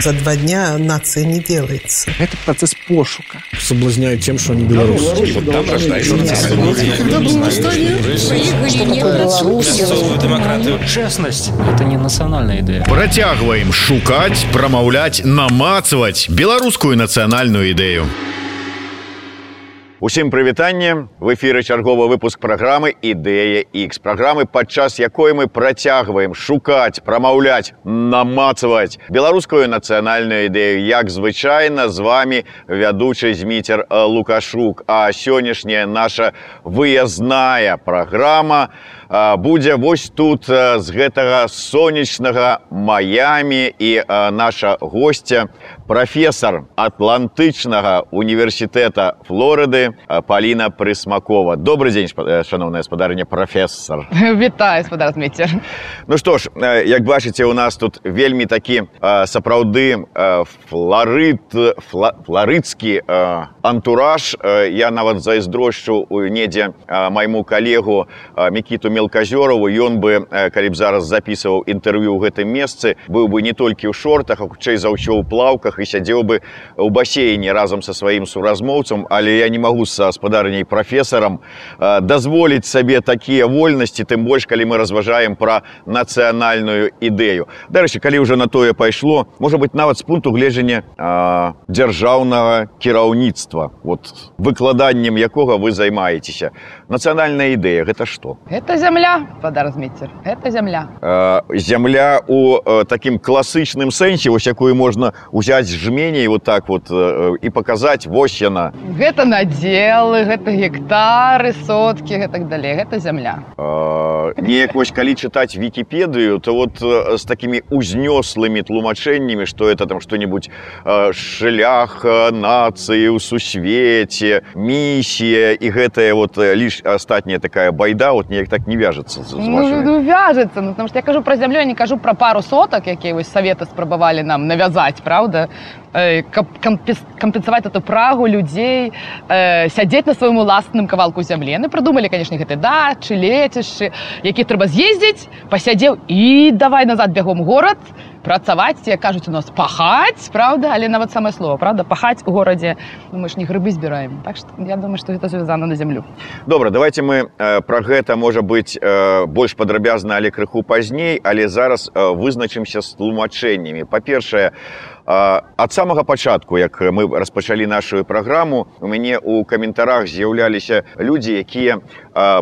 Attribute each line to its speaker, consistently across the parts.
Speaker 1: За два дня нация не делается.
Speaker 2: Это процесс пошука.
Speaker 3: Соблазняют тем, что они белорусы.
Speaker 4: Вот там рождается
Speaker 5: демократию. Честность – это не национальная идея.
Speaker 6: Працягваем шукаць, прамаўляць, намацаваць беларускую нацыянальную ідэю. Усім прывітанне в эфіры чарговы выпуск праграмы ідэя X праграмы падчас якой мы працягваем шукаць прамаўляць намацаваць беларускую нацыянальную ідэю. Як звычайна з вами вядучы зміцер лукашук. А сённяшняя наша выязная праграма будзе вось тут з гэтага сонечнага маямі і наша гостця прафесор атлантычнага універсітэта флорыды Паліна прысмакова добрый дзень шаноўная спадарня прафесор
Speaker 7: вітаю спадарміцер
Speaker 6: Ну што ж як бачыце у нас тут вельмі такі сапраўды флорыд фла, флорыцкі антураж. Я нават зайздрошчу у недзе майму калегу мікіту мелказёрову. Ён бы калі б зараз записываў інтэрв'ю ў гэтым месцы быў бы не толькі ў шортах а хутчэй за ўсё ў плаўках і сядзеў бы у басейне разам са сваім суразмоўцам але я не магу са спадарняй прафесарам дазволіць сабе такія вольнасці тым больш калі мы разважаем пра нацыянальную ідэю дарэчы калі ўжо на тое пайшло можа быть нават з пункту гледжання дзяржаўнага кіраўніцтва вот выкладаннем якога вы займаецеся нацыянальная ідэя гэта што
Speaker 7: это зямля падаразміцер это зямля
Speaker 6: зямля у такім класычным сэнсе вось якую можна узяць жменей вот так вот і паказаць вось яна
Speaker 7: гэта надзелы гэта гектары соткі гэтак далей гэта зямля
Speaker 6: неяк вось калі чытаць вікіпедыю то вот з такімі узнёслымі тлумачэннямі што это там што-нибудь шлях нацыі ў сусвеце місія і гэтая вот лишь астатняя такая байда вот неяк так не вяжется
Speaker 7: ну, ну, вяжется ну, потому что я кажу про зямлю не кажу про пару соток якія вось саветы спрабавалі нам навязаць правда каб кампенсаваць эту прагу людзей э, сядзець на свайму уласным кавалку зямлі яны прыдумалі канешне гэты дачы лецішчы які трэба з'ездзіць пасядзеў і давай назад бягом горад працаваць як кажуць у нас пахаць правда? Але нават самае слово правда? Пахаць у горадзе ну, мы ж не грыбы збіраем так что я думаю что гэта звязана на зямлю
Speaker 6: добра давайте мы э, про гэта можа быть э, больш падрабязна але крыху пазней але зараз э, вызначымся з тлумачэннямі па-першае ад самага пачатку як мы распачалі нашу праграму у мяне у каментарах з'яўляліся людзі якія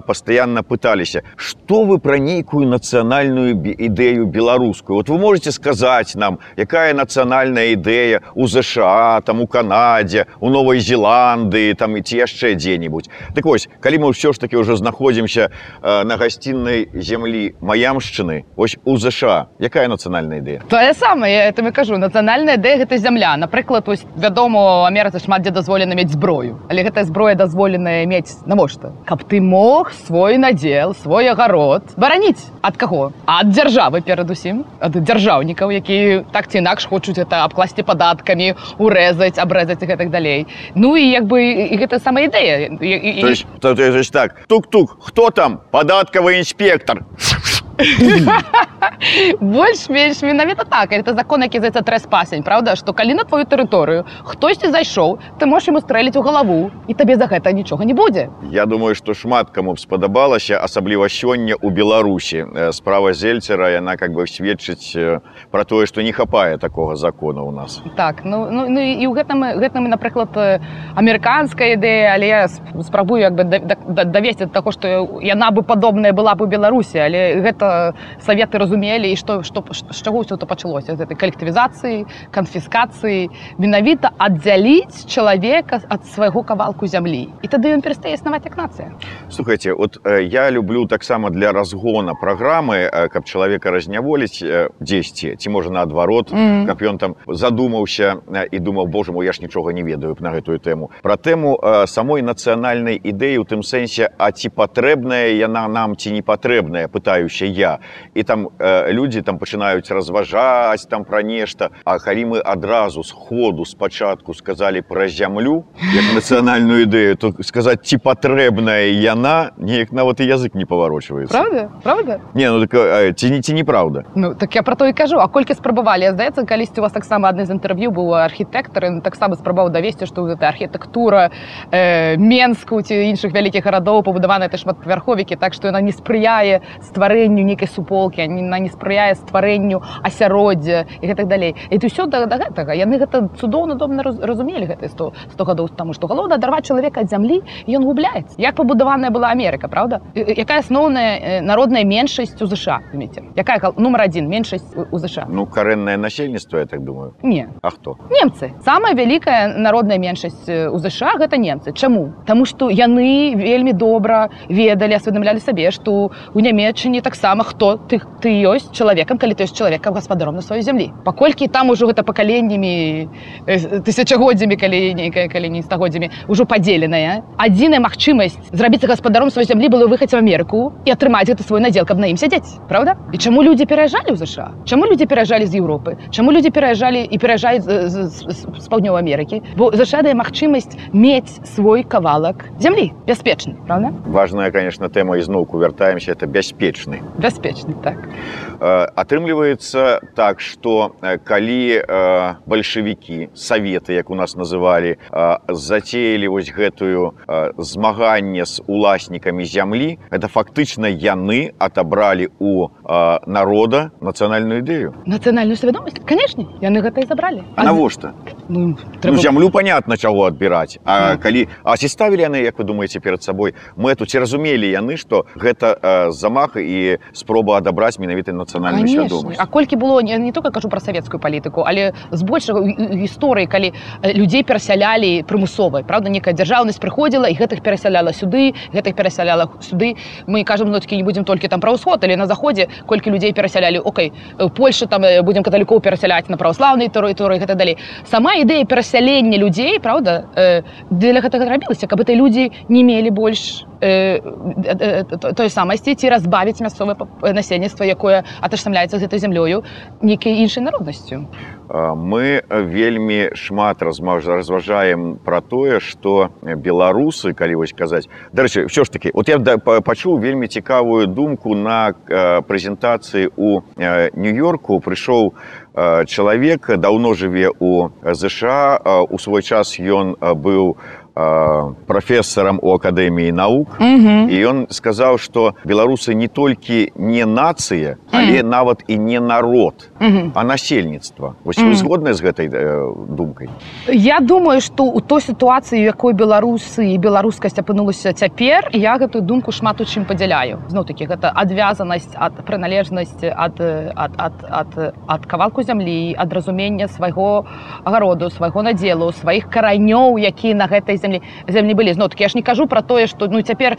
Speaker 6: пастаянна пыталіся. Что вы пра нейкую нацыянальную ідэю беларускую? Вот вы можете сказаць нам якая нацыянальная ідэя у ЗША там у Канадзе у новой Зеландыі там і ці яшчэ дзе-нибудь так вось калі мы ўсё ж таки уже знаходзімся на гасціннай землі маямшчыны ось у ЗША якая нацыянальная ідэя?
Speaker 7: Тое самае это мы кажу. Нацыянальная ідэя гэта зямля. Напрыклад вось вядома амерыцы шмат дзе дазволена мець зброю. Але гэтая зброя дазволеная мець навошта? Каб ты мог свой надзел свой агарод бараніць ад каго ад дзяржавы перадусім ад дзяржаўнікаў які так ці інакш хочуць это абкласці падаткамі урэзаць абрэзаць і гэтак далей. Ну і як бы і гэта сама ідэя.
Speaker 6: Так тук-тук хто там? Падаткавы інспектор
Speaker 7: больш-менш менавіта так. Это закон які за трэспасень Праўда што калі на твою тэрыторыю хтосьці зайшоў ты можаш ему стрэліць у галаву і табе за гэта нічога не будзе
Speaker 6: Я думаю што шмат каму б спадабалася асабліва сёння ў беларусі справа зельцера яна как бы сведчыць пра тое што не хапае такога закона ў нас.
Speaker 7: Так ну, ну, ну і ў гэтым гэтым напрыклад амерыканская ідэя але я спрабую як бы давесці таго што яна бы падобная была бы у беларусі але гэта саветы разумелі і што што з чаго ўсё то пачалося з этой калектывізацыі канфіскацыі менавіта аддзяліць чалавека ад свайго кавалку зямлі і тады ён перастае існаваць як нацыя
Speaker 6: слухайте от я люблю таксама для разгона праграмы каб чалавека разняволіць дзесьці ці можа наадварот mm -hmm. каб ён там задумаўся і думаў Боже мой я ж нічога не ведаю на гэтую тэму пра тэму самой нацыянальнай ідэі у тым сэнсе а ці патрэбная яна нам ці не патрэбная пытаюся сям'я і там э, людзі там пачынаюць разважаць там пра нешта. А калі мы адразу з ходу спачатку сказалі пра зямлю як нацыянальную ідэю то сказаць ці патрэбная яна неяк нават і язык не паварочваецца
Speaker 7: Правда? Правда?
Speaker 6: не ну так э, ці не ці неправда.
Speaker 7: Ну так я про то і кажу. А колькі спрабавалі здаецца калісьці у вас таксама адны з інтэрв'ю быў архітэктар таксама спрабаваў давесці што гэта архітэктура э, менску ці іншых вялікіх гарадоў пабудаваны это шматпавярховікі так што яна не спрыяе стварэнню нейкай суполкі яна не спрыяе стварэнню асяроддзя і гэтак далей і ты ўсё да, да гэтага яны гэта цудоўна добна раз- разумелі гэта 100 100 гадоў таму што галоўна адарваць чалавека ад зямлі ён губляецца як пабудаваная была Амерыка правда? Якая асноўная э, народная меншасць у ЗША думаеце якая нумар адзін меншасць у- у ЗША
Speaker 6: ну карэннае насельніцтва я так думаю.
Speaker 7: Не.
Speaker 6: А хто
Speaker 7: немцы. Самая вялікая народная меншасць э, у ЗША гэта немцы. Чаму Таму што яны вельмі добра ведалі асведамлялі сабе што у нямецчыне таксама хто ты ты ёсць чалавекам калі ты ёсць чалавекам гаспадаром на сваёй зямлі паколькі там ужо гэта пакаленнямі э, тысячагоддзямі калі нейкая калі не стагоддзямі ўжо падзеленая адзіная магчымасць зрабіцца гаспадаром сваёй зямлі было выхаць в Амерыку і атрымаць гэта свой надзел каб на ім сядзець правда? І чаму людзі пераязджалі ў ЗША чаму людзі пераязджалі з Еўропы чаму людзі пераязджалі і пераязджаюць з, з паўднёвай Амерыкі бо ЗША дае магчымасць мець свой кавалак зямлі бяспечны правда?
Speaker 6: Важная конечно тэма ізноўку вяртаемся это бяспечны
Speaker 7: бяспечны так.
Speaker 6: Э, атрымліваецца так что э, калі э, бальшавікі саветы як у нас называлі э, зацеялі вось гэтую э, змаганне з уласнікамі зямлі. Это фактычна яны атобралі у э, народа нацыянальную ідэю.
Speaker 7: Нацыянальную свядомасць? Канешне яны гэта і забралі.
Speaker 6: А навошта?
Speaker 7: Ну,
Speaker 6: ну,
Speaker 7: трэба...
Speaker 6: зямлю понятно чаго адбіраць. А
Speaker 7: Ну.
Speaker 6: калі а ці ставілі яны як вы думаеце перад сабой? Мэту ці разумелі яны што гэта э, замах і спроба адабраць менавіта нацыянальную свядомасць
Speaker 7: А колькі было не, не только кажу про савецкую палітыку але збольшага гісторыі калі э, людзей перасялялі прымусовай правда некая дзяржаўнасць прыходзіла і гэтых перасяляла сюды гэтых перасяляла сюды. Мы кажам такі не будзем толькі там пра ўсход але на заходзе колькі людзей перасялялі Окей э, Польша там э, будзем каталікоў перасяляць на праваслаўнай тэрыторыі гэта далей сама ідэя перасялення людзей правда э, для гэтага рабілася каб это людзі не мелі больш э, той самасці ці разбавіць мясцовае пап- насельніцтва якое аташсамляецца з гэтай зямлёю нейкай іншай народнасцю
Speaker 6: мы вельмі шмат размаж- разважаем пра тое што беларусы калі вось казаць дарэчы ўсё ж таки вот я пачуў вельмі цікавую думку на э, прэзентацыі у э, нью-йорку. Прыйшоў э, чалавек даўно жыве у ЗША э, у свой час ён э, быў э, прафесарам у акадэміі наук. І ён сказаў што беларусы не толькі не нацыя але нават і не народ а насельніцтва? Вось вы згодныя з гэтай э, думкай?
Speaker 7: Я думаю што у той сітуацыі якой беларусы і беларускасць апынулася цяпер я гэтую думку шмат у чым падзяляю. Зноў такі гэта адвязанасць ад прыналежнасці ад, ад, ад, ад, ад кавалку зямлі ад разумення свайго агароду свайго надзелу сваіх каранёў якія на гэтай зямлі зямлі былі. Зноў такі я ж не кажу пра тое што ну цяпер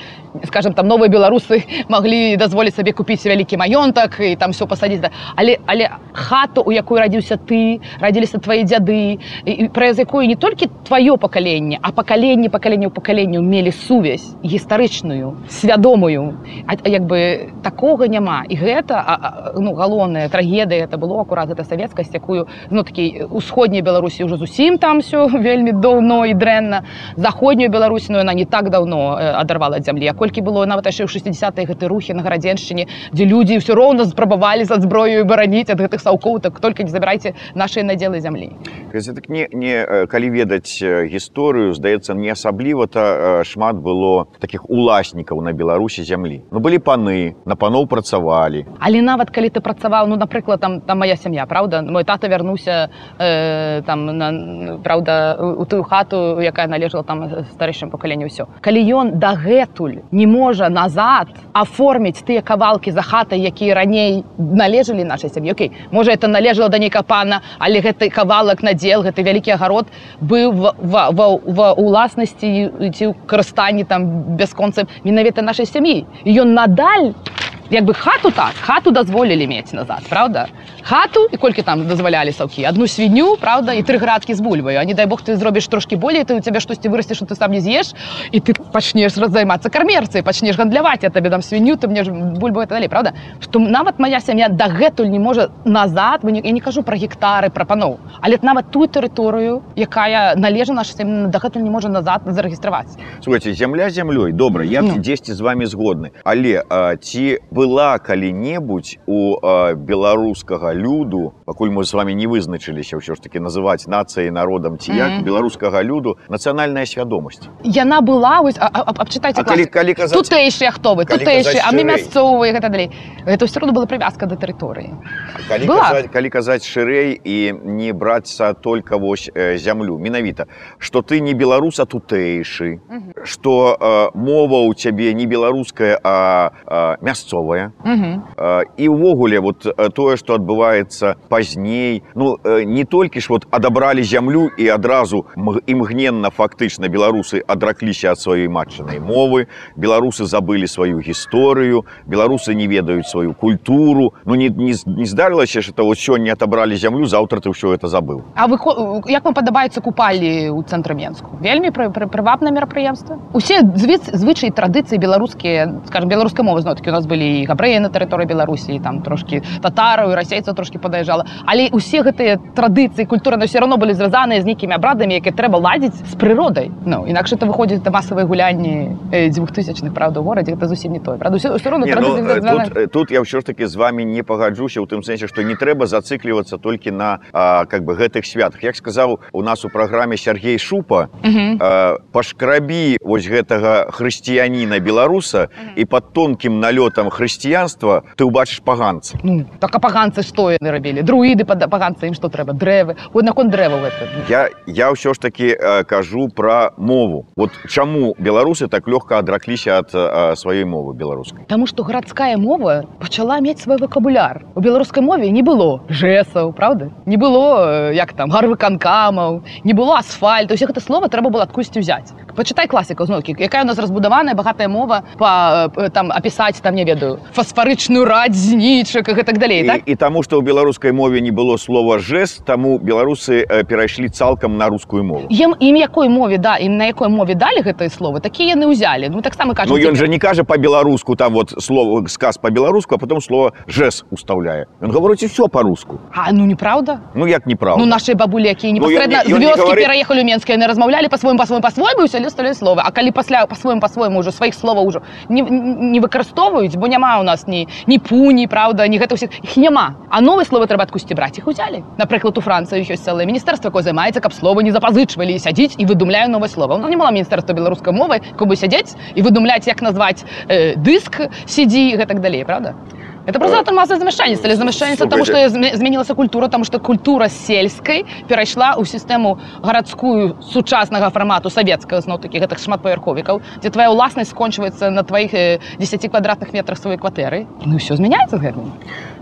Speaker 7: скажем там новыя беларусы маглі дазволіць сабе купіць вялікі маёнтак і там все пасадзіць да. але але хату у якой радзіўся ты радзіліся твае дзяды і- праз якую не толькі тваё пакаленне а пакаленне пакаленняў пакаленняў мелі сувязь гістарычную свядомую. А, а як бы такога няма. І гэта а, а, ну галоўная трагедыя это было акурат гэта савецкасць якую ну такі усходняй беларусі ўжо зусім там все вельмі даўно і дрэнна. Заходнюю беларусіну яна не так даўно э, адарвала ад зямлі. А колькі было нават яшчэ ў 60 гэты рухі на гарадзеншчыне дзе людзі ўсё роўна спрабавалі за зброю бараніць ад гэтых саўкоў так только не забірайце нашыя надзелы зямлі
Speaker 6: Казі, так не, не э, калі ведаць э, гісторыю здаецца не асабліва то шмат было таких уласнікаў на беларусі зямлі ну былі паны на паноў працавалі
Speaker 7: Але нават калі ты працаваў ну напрыклад там там моя сям'я правда? Мой тата вярнуўся э, там на, правда у, у тую хату якая належала там старэйшым пакаленню ўсё калі ён дагэтуль не можа назад аформіць тыя кавалкі за хатай якія раней належалі нашай сям'і Окей можа это належала да нейка пана але гэты кавалак надзел гэты вялікі агарод быў ва- ва- ва- уласнасці ці ў карыстанні там бясконцам менавіта нашай сям'і. Ён надаль як бы хату так хату дазволілі мець назад правда? Хату і колькі там дазвалялі саўкі одну свінню правда і тры градкі з бульваю а не дай бог ты зробіш трошки болей ты у цябе штосьці вырасце что ты сам не з'еш і ты пачнеш займацца кармерцай пачнеш гандляваць я табе дам свінню ты мне ж бульбу это далей правда? Што нават моя сям'я дагэтуль не можа назад вы не, я не кажу про гектары прапаноў але нават тую тэрыторыю якая належа наша сям'я дагэтуль не можа назад зарэгістраваць
Speaker 6: Слухайте, зямля зямлёй добра я
Speaker 7: Ну.
Speaker 6: дзесьці з вами згодны але а, ці была калі-небудзь у а, беларускага люду пакуль мы з вами не вызначыліся ўсё ж таки называць нацыяй народам ці як
Speaker 7: Мгм.
Speaker 6: беларускага люду нацыянальная свядомасць.
Speaker 7: Яна была вось а- а- а- абчытайце
Speaker 6: А калі, калі казаць
Speaker 7: тутэйшыя хто вы?
Speaker 6: калі
Speaker 7: тутэйшыя а мы мясцовыя гэта далей. Гэта ўсё роўно была прывязка да тэрыторыі.
Speaker 6: Калі
Speaker 7: была.
Speaker 6: казаць, калі казаць шырэй і не брацца только вось э, зямлю. Менавіта што ты не беларус а тутэйшы. Што э, мова ў цябе не беларуская а, а мясцовая
Speaker 7: Мгм.
Speaker 6: Э, і ўвогуле вот э, тое што адбываецца пазней ну э, не толькі ж вот адабралі зямлю і адразу мг- імгненна фактычна беларусы адракліся ад сваёй матчынай мовы беларусы забылі сваю гісторыю беларусы не ведаюць сваю культуру. Ну не, не, не здарылася ж это вот сёння адабралі зямлю заўтра ты ўсё это забыў
Speaker 7: А вы як вам падабаецца купалі ў цэнтры менску вельмі пры, пры, прывабнае мерапрыемства усе звыц звычаі традыцыі беларускія скажем беларускай мовы зноў такі у нас былі і габрэі на тэрыторыі беларусі там трошки татараў і расейцаў трошки падаязджала. Але усе гэтыя традыцыі культуры все равно былі звязаныя з нейкімі абрадамі які трэба ладзіць з прыродай. Ну інакш это выходзіць да масавыя гулянні э, дзвюхтысячных правда горадзе гэта зусім не тое правда? Все, все равно
Speaker 6: Не, ну, э, тут, э, тут я ўсё ж таки з вами не пагаджуся ў тым сэнсе што не трэба зацыклівацца толькі на а, как бы гэтых святах. Як сказаў у нас у праграме Сергей шупа
Speaker 7: Мгм.
Speaker 6: а, пашкрабі вось гэтага хрысціяніна беларуса і под тонкім налётам хрысціянства ты ўбачыш паганца.
Speaker 7: Ну, так а паганцы што яны рабілі друіды пад паганцы ім што трэба дрэвы вот наконт дрэваў гэта
Speaker 6: я я ўсё ж таки э, кажу пра мову. Вот чаму беларусы так лёгка адракліся ад э, сваёй мовы беларускай
Speaker 7: Таму што гарадская мова пачала мець свой вакабуляр у беларускай мове не было жэсаў правда? Не было э, як там гарвыканкамаў не было асфальту усе гэта слова трэба было адкусьці ўзяць пачытай класіка зноўкі якая у нас разбудаваная багатая мова па там апісаць там не ведаю фасфарычную радзь знічак і гэтак далей
Speaker 6: і,
Speaker 7: так?
Speaker 6: і таму што ў беларускай мове не было слова жэст таму беларусы перайшлі цалкам на рускую мову.
Speaker 7: Ім ім якой мове да ім на якой мове далі гэтыя словы такія яны ўзялі ну таксама кажа
Speaker 6: Ну ён же не кажа по-беларуску там вот слово сказ по-беларуску а потом слово жэс устаўляе Ён гаворыць усё по-руску.
Speaker 7: А ну неправда?
Speaker 6: Ну як неправда?
Speaker 7: Ну, наши бабулі, якія
Speaker 6: Ну, ён
Speaker 7: непасрэдна
Speaker 6: не-
Speaker 7: з
Speaker 6: ён не
Speaker 7: вёскі
Speaker 6: гаварыць-
Speaker 7: пераехалі ў Менск, яны размаўлялі па-свойму, па-свойму, па-свойму, і ўсё ставілі словы. А калі пасля па-свойму, па-свойму ўжо сваіх словаў ўжо не, не выкарыстоўваюць, бо няма ў нас ні, ні пуні, праўда, ні гэта ўсіх, іх няма. А новыя словы трэба адкусці браць, іх узялі. Напрыклад, у Францыі ёсць цэлае міністэрства, якое займаецца, каб словы не запазычвалі сядзіць і выдумляе новыя слова. Ну, не мала міністэрства беларускай мовы, каб сядзець і выдумляць, як назваць э, дыск, сидзі і гэтак далей, правда? Это просто это масса замяшчальніца, але замяшчальніца таму, што змянілася культура, таму што культура сельскай перайшла ў сістэму гарадскую сучаснага фармату савецкага зноў такі гэтых шматпавярховікаў, дзе твая ўласнасць скончваецца на тваіх э, 10 квадратных метрах сваёй кватэры. Ну ўсё змяняецца з гэтым.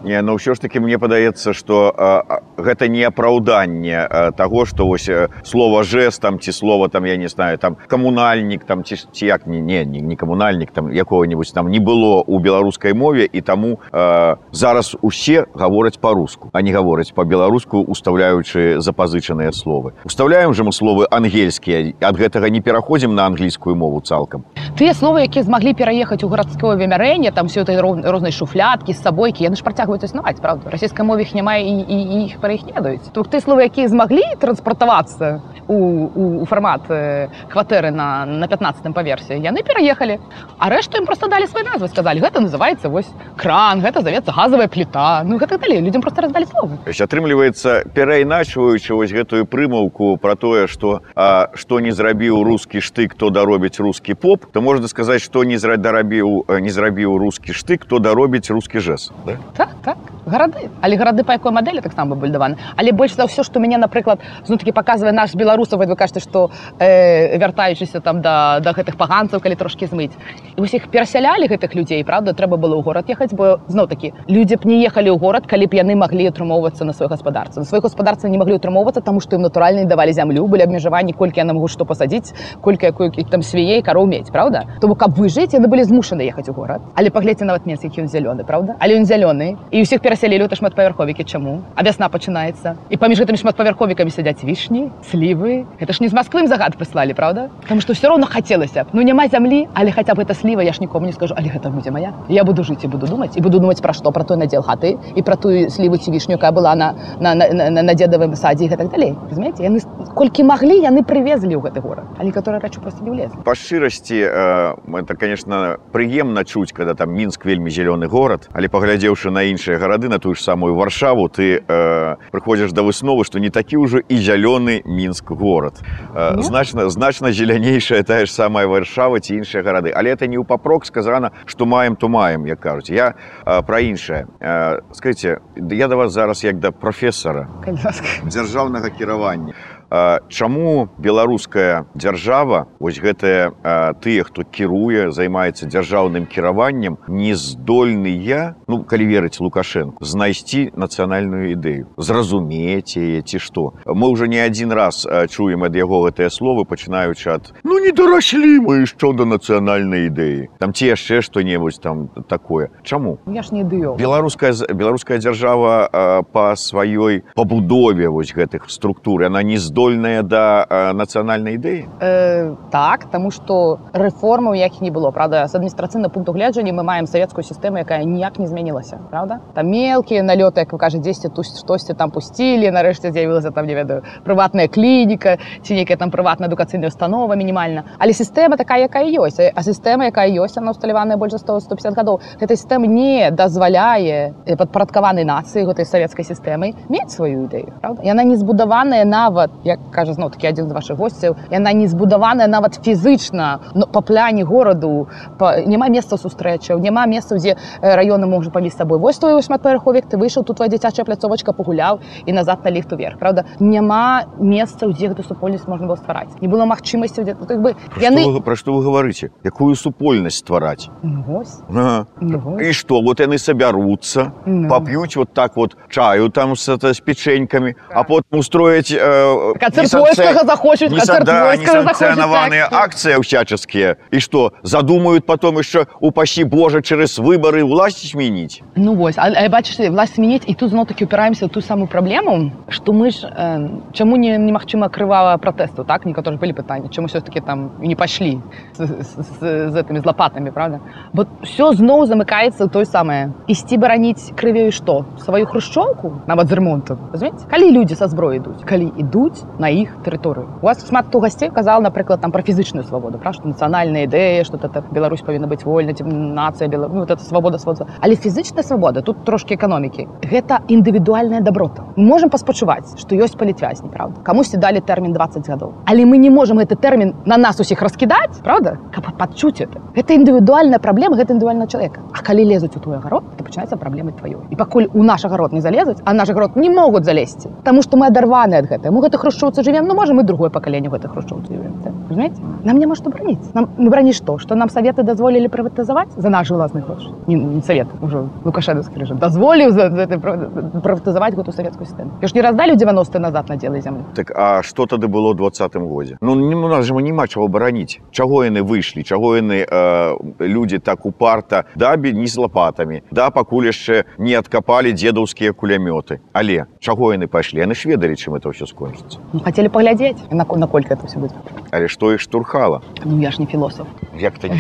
Speaker 6: Не, ну ўсё ж таки мне падаецца што а, гэта не апраўданне таго што вось э, слова жэст там ці слова там я не знаю там камунальнік там ці, ці як не не не, не камунальнік там якого-нибудь там не было у беларускай мове і таму а, зараз усе гавораць по-руску а не гавораць по-беларуску устаўляючы запазычаныя словы устаўляем жа мы словы ангельскія ад гэтага не пераходзім на англійскую мову цалкам
Speaker 7: Тыя словы, якія змаглі пераехаць у гарадское вымярэнне, там все этой роз- рознай шуфляткі з сабойкі, яны ж працягваюць існаваць, правда. Расійскай мове іх няма і, і, і іх пра іх не ведаюць. То тыя словы, якія змаглі транспартавацца у, у, у фармат э, кватэры на, на 15 паверсе, яны пераехалі. А рэшту ім проста далі свае назвы, сказалі, гэта называецца вось кран, гэта завецца газавая пліта. Ну гэтак далей, людзям проста раздалі словы.
Speaker 6: Атрымліваецца перайначваючы вось гэтую прымаўку пра тое што а, што не зрабіў рускі штык то даробіць рускі поп то можна сказаць што не зра- дарабіў э, не зрабіў рускі штык то даробіць рускі жэс да?
Speaker 7: Так, так. Гарады але гарады па якой мадэлі таксама бульдаваны але больш за ўсё што мяне напрыклад зну такі паказвае наш беларусаў вы кажаце што э, вяртаючыся там да да гэтых паганцаў калі трошкі змыць і усіх перасялялі гэтых людзей правда? Трэба было ў горад ехаць бо зноў такі людзі б не ехалі ў горад калі б яны маглі атрымоўвацца на сваёй гаспадарцы на сваёй гаспадарцы не маглі ўтрымоўвацца таму што ім натуральна давалі зямлю былі абмежаванні колькі яна могу што пасадзіць колькі якую там свяей кароў мець правда? То бок каб выжыць яны былі змушаны ехаць у горад але паглядзьце нават месцы які ён зялёны правда? Але ён зялёны і ўсіх перасялілі то шматпавярховікі чаму а вясна пачынаецца і паміж гэтымі шматпавярховікамі сядзяць вішні слівы это ж не з Масквы загад прыслалі правда? Таму што ўсё роўно хацелася б ну няма зямлі але хаця б гэта сліва я ж нікому не скажу. Але гэта будзе моя? Я буду жыць і буду думаць і буду думаць пра што пра той надзел хаты і пра тую сліву ці вішню якая была на на, на, на, на, дзедавым садзе і гэтак далей разумееце яны колькі маглі яны прывезлі ў гэты горад але которые рэчы просто не влезлі
Speaker 6: Па шчырасці э, это конечно прыемна чуць когда там мінск вельмі зялёны горад але паглядзеўшы на іншыя гарады на тую ж самую варшаву ты э, прыходзіш да высновы што не такі ўжо і зялёны мінск горад э, значна значна зелянейшая тая ж самая варшава ці іншыя гарады але это не ў папрок сказана што маем то маем як кажуць я э, пра іншае э, скажите я да вас зараз як да прафесара дзяржаўнага кіравання А, чаму беларуская дзяржава вось гэтыя тыя хто кіруе займаецца дзяржаўным кіраваннем не здольныя ну калі верыць лукашенко знайсці нацыянальную ідэю? Зразумець яе ці што? Мы ўжо не адзін раз чуем ад яго гэтыя словы пачынаючы ад ну не дараслі мы що да нацыянальнай ідэі там ці яшчэ што-небудзь там такое. Чаму?
Speaker 7: Я ж не дыё
Speaker 6: беларуская беларуская дзяржава па сваёй пабудове вось гэтых структур она не здольная да нацыянальнай ідэі
Speaker 7: Э, так таму што рэформаў якіх не было правда. З адміністрацыйна пункту гледжання мы маем савецкую сістэму якая ніяк не змянілася правда? Там мелкія налёты як вы кажа дзесьці тут штосьці там пусцілі нарэшце з'явілася там не ведаю прыватная клініка ці нейкая там прыватная адукацыйная установа мінімальна. Але сістэма такая якая ёсць. А сістэма якая ёсць она усталяваная больш за 100 150 гадоў гэта сістэма не дазваляе э, падпарадкаванай нацыі гэтай савецкай сістэмай мець сваю ідэю яна не збудаваная нават як кажа зноў такі адзін з вашых госцяў яна не збудаваная нават фізычна но па пляне гораду па... няма месца сустрэчаў няма месцаў дзе раёны можа паміж сабой. Вось твой шматпавярховік ты выйшаў тут твоя дзіцячая пляцовачка пагуляў і назад на ліфт уверх правда? Няма месцаў дзе гэту супольнасць можна было ствараць. Не было магчымасці дзе тут як бы
Speaker 6: яны...
Speaker 7: яны
Speaker 6: пра што вы гаварыце якую супольнасць ствараць?
Speaker 7: Ну, ну, вось.
Speaker 6: і што вот яны сабяруцца
Speaker 7: Ну.
Speaker 6: пап'юць вот так вот чаю там з, з печенькамі а потым устроіць э,
Speaker 7: Канцэрт
Speaker 6: несанкцэ-
Speaker 7: войскага захочуць,
Speaker 6: неса-
Speaker 7: канцэрт
Speaker 6: да,
Speaker 7: войскага захочуць,
Speaker 6: несанкцыянаваныя
Speaker 7: так.
Speaker 6: акцыі всяческія і што задумаюць потом яшчэ упасі Божа через выбары власць змяніць
Speaker 7: Ну вось а, а бачыш власть змяніць і тут зноў таки упираемся ў ту самую праблему што мы ж э, чаму не немагчыма крывава пратэсту так? Некаторы былі пытанні чаму все таки там не пашлі з, з, з, з этими з лопатами правда? Вот все зноў замыкаецца ў той самае ісці бараніць крывёю што сваю хрушчоўку нават з ремонтам разумееце калі людзі са зброі ідуць калі ідуць на іх тэрыторыю у вас шмат хто гасцей казал напрыклад там пра фізычную свабоду пра што нацыянальная ідэя што это Беларусь павінна быць вольна ці нацыя бела ну, вот это свабода свабода але фізычная свабода тут трошки эканомікі гэта індывідуальная доброта. Можем паспачуваць што ёсць палітвязні правда? Камусьці далі тэрмін 20 гадоў але мы не можем гэты тэрмін на нас усіх раскідаць правда? Каб пачуць это. Гэта індывідуальная праблема гэта індывідуальна чалавека А калі лезуць у твой агарод то пачынаецца праблемы тваёй і пакуль у наш агарод не залезуць а наш агарод не могуць залезці Таму што мы адарваны ад гэта мы гэта хрушчоўцы жывем ну можем і другое пакаленне гэта хрушчоўцы жывем разумееце нам няма што браніць нам мы браніць што што нам саветы дазволілі прыватызаваць за наш уласны грош не, не савет ужо лукашэнаўскі рэжым дазволіў за, за, прыватызаваць гэту савецкую сістэму ж не раздалі 90 назад на делай зямлі
Speaker 6: Так а што тады было двадцатым годзе Ну не у нас жа няма чаго бараніць чаго яны выйшлі чаго яны э, людзі так упарта да бе- не з лапатамі да пакуль яшчэ не адкапалі дзедаўскія кулямёты але чаго яны пайшлі яны ж ведалі чым это ўсё скончыцца
Speaker 7: ну, хацелі паглядзець на наколькі это все будзе
Speaker 6: але што іх штурхала?
Speaker 7: Ну я ж не філософ
Speaker 6: як то не,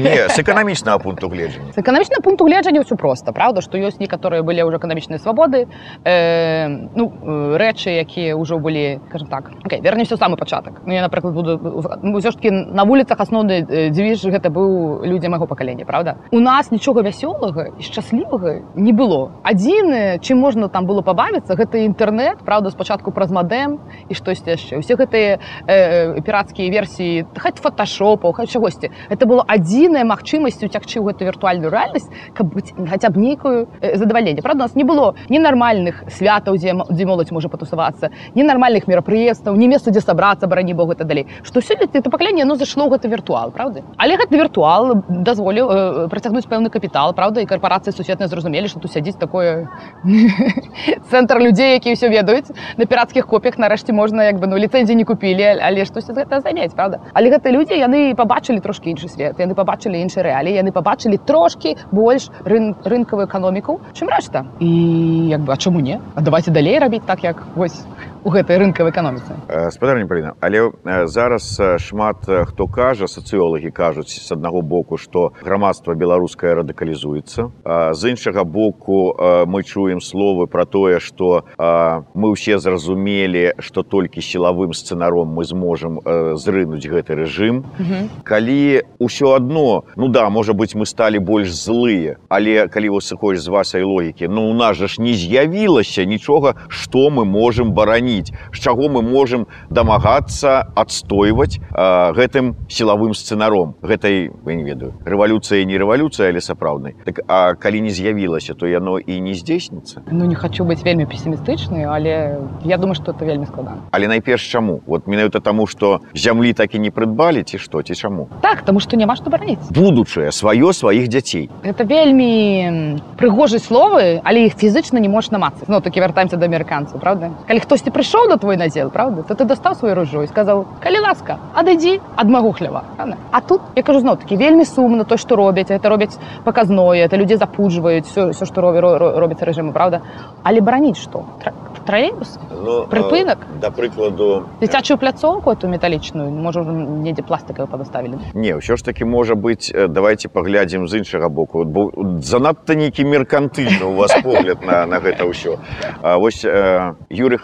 Speaker 6: не з эканамічнага пункту гледжання
Speaker 7: з эканамічнага пункту гледжання ўсё проста правда? Што ёсць некаторыя былі ўжо эканамічныя свабоды э, ну э, рэчы якія ўжо былі скажем так. Okay, вернемся самы пачатак ну, я напрыклад буду ну, ўсё ж таки на вуліцах асноўны э, дзвіж гэта быў людзі майго пакалення правда? У нас нічога вясёлага і шчаслівага не было. Адзіны чым можна там было пабавіцца гэта інтэрнет правда спачатку праз мадэм і штосьці яшчэ усе гэтыя э, пірацкія версіі хаць фотошопаў хай чагосьці это было адзіная магчымасць уцягчы ў гэту віртуальную рэальнасць каб быць хаця б нейкую э, задавальненне правда нас не было ненармальных святаў дзе дзе моладзь можа патусавацца ненармальных мерапрыемстваў не месца дзе сабрацца барані богу гэта далей што сёння это пакаленне оно зашло ў гэты віртуал правда? Але гэты віртуал дазволіў э, працягнуць пэўны капітал правда і карпорацыі сусветныя зразумелі што тут сядзіць такое цэнтр людзей які ўсё ведаюць на пірацкіх копіях нарэшце можна як бы ну ліцэнзіі не купілі але штось гэта замець правда? Але гэта людзі яны пабачылі трошки іншы свет яны пабачылі іншыя рэалі яны пабачылі трошки больш рын, рынкавую эканоміку чым рэшта і як бы а чаму не? А давайте далей рабіць так як вось у гэтай рынкавай эканоміцы?
Speaker 6: Спадарня Паліна. Але э, зараз э, шмат э, хто кажа сацыолагі кажуць з аднаго боку што грамадства беларускае радыкалізуецца. З іншага боку э, мы чуем словы пра тое што э, мы ўсе зразумелі што толькі сілавым сцэнаром мы зможам э, зрынуць гэты рэжым. Калі ўсё адно ну да можа быть мы сталі больш злыя але калі вы сыходзіш з вашай логікі ну у нас жа ж не з'явілася нічога што мы можем бараніць з чаго мы можем дамагацца адстойваць э, гэтым сілавым сцэнаром. Гэтай вы не ведаю рэвалюцыя не рэвалюцыя але сапраўднай. Так а калі не з'явілася то яно і не здзейсніцца.
Speaker 7: Ну не хочу быць вельмі пессімістычнай але я думаю что это вельмі складана.
Speaker 6: Але найперш чаму? Вот менавіта таму што зямлі так і не прыдбалі ці што ці чаму?
Speaker 7: Так тому что няма што бараніць.
Speaker 6: Будучае сваё сваіх дзяцей.
Speaker 7: Это вельмі прыгожай словы але іх фізычна не можна мацца ну такі вяртаемся да амерыканцаў правда? Калі хтосьці прыйшоў на твой надзел правда? То ты дастаў сваю ружо і сказаў калі ласка адыдзі ад магу хлява правда? а тут я кажу зноў такі вельмі сумна то што робяць это робяць паказное это людзі запуджваюць все, все што робі робіцца рэжыму правда? Але бараніць што тралейбус
Speaker 6: ну,
Speaker 7: Прыпынак?
Speaker 6: э, да прыкладу
Speaker 7: дзіцячую пляцоўку эту металічную можа недзе пластикавы падаставілі
Speaker 6: Не ўсё ж таки можа быць э, давайте паглядзім з іншага боку. Бо занадта нейкі меркантыльны у вас погляд на, на гэта ўсё А вось э, Юрый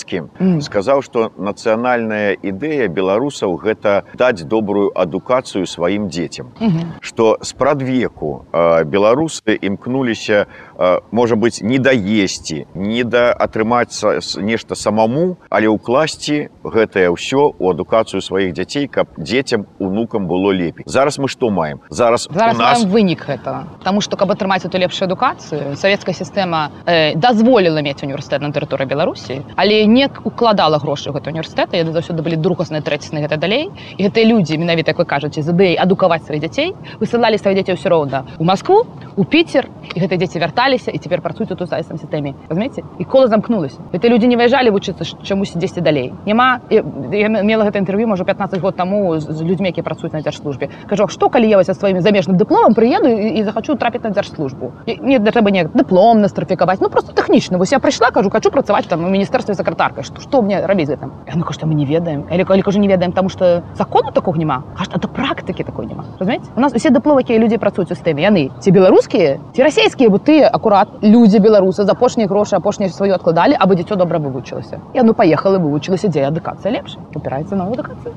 Speaker 6: хашчывацкі
Speaker 7: Мгм.
Speaker 6: сказаў што нацыянальная ідэя беларусаў гэта даць добрую адукацыю сваім дзецям што спрадвеку беларусы імкнуліся э, можа быць не даесці не да атрымаць нешта самому але ўкласці гэтае ўсё у адукацыю сваіх дзяцей каб дзецям унукам было лепей. Зараз мы што маем? Зараз,
Speaker 7: Зараз
Speaker 6: нас
Speaker 7: вынік гэтага. Таму што каб атрымаць эту лепшую адукацыю савецкая сістэма э, дазволіла мець універсітэт на тэрыторыі Беларусі але не укладала грошы ў гэты універсітэт яны заўсёды былі другасныя трэцісны гэта далей. І гэтыя людзі менавіта вы кажаце з ідэяй адукаваць сваіх дзяцей высылалі свае дзеці ўсё роўна у Маскву у Піцер і гэтыя дзеці вярталіся і цяпер працуюць у сайсам сістэме разумееце і кола замкнулася гэта людзі не выязджалі вучыцца чамусь дзесьці далей няма я, мела гэта інтэрв'ю можа 15 год таму з, з людзьмі які працуюць на дзяржслужбе кажу «А што калі я са сваім замежным дыпломам прыеду і, і захачу трапіць на дзяржслужбу мне да трэба неяк дыплом настрафікаваць ну просто тэхнічна вось я прыйшла кажу хочу працаваць там у міністэрстве сакратаркай што што мне рабіць я ну што мы не ведаем. Але калі кажу не ведаем таму што закону такого няма кажа да практыкі такой няма разумееце у нас усе дыпломы якія людзі працуюць у сістэме яны ці беларускія ці расійскія бо тыя акурат людзі беларусы за апошнія грошы апошнія сваю адкладалі або дзіцё добра вывучылася я ну паехала вывучылася дзе адукацыя лепш упіраецца на адукацыю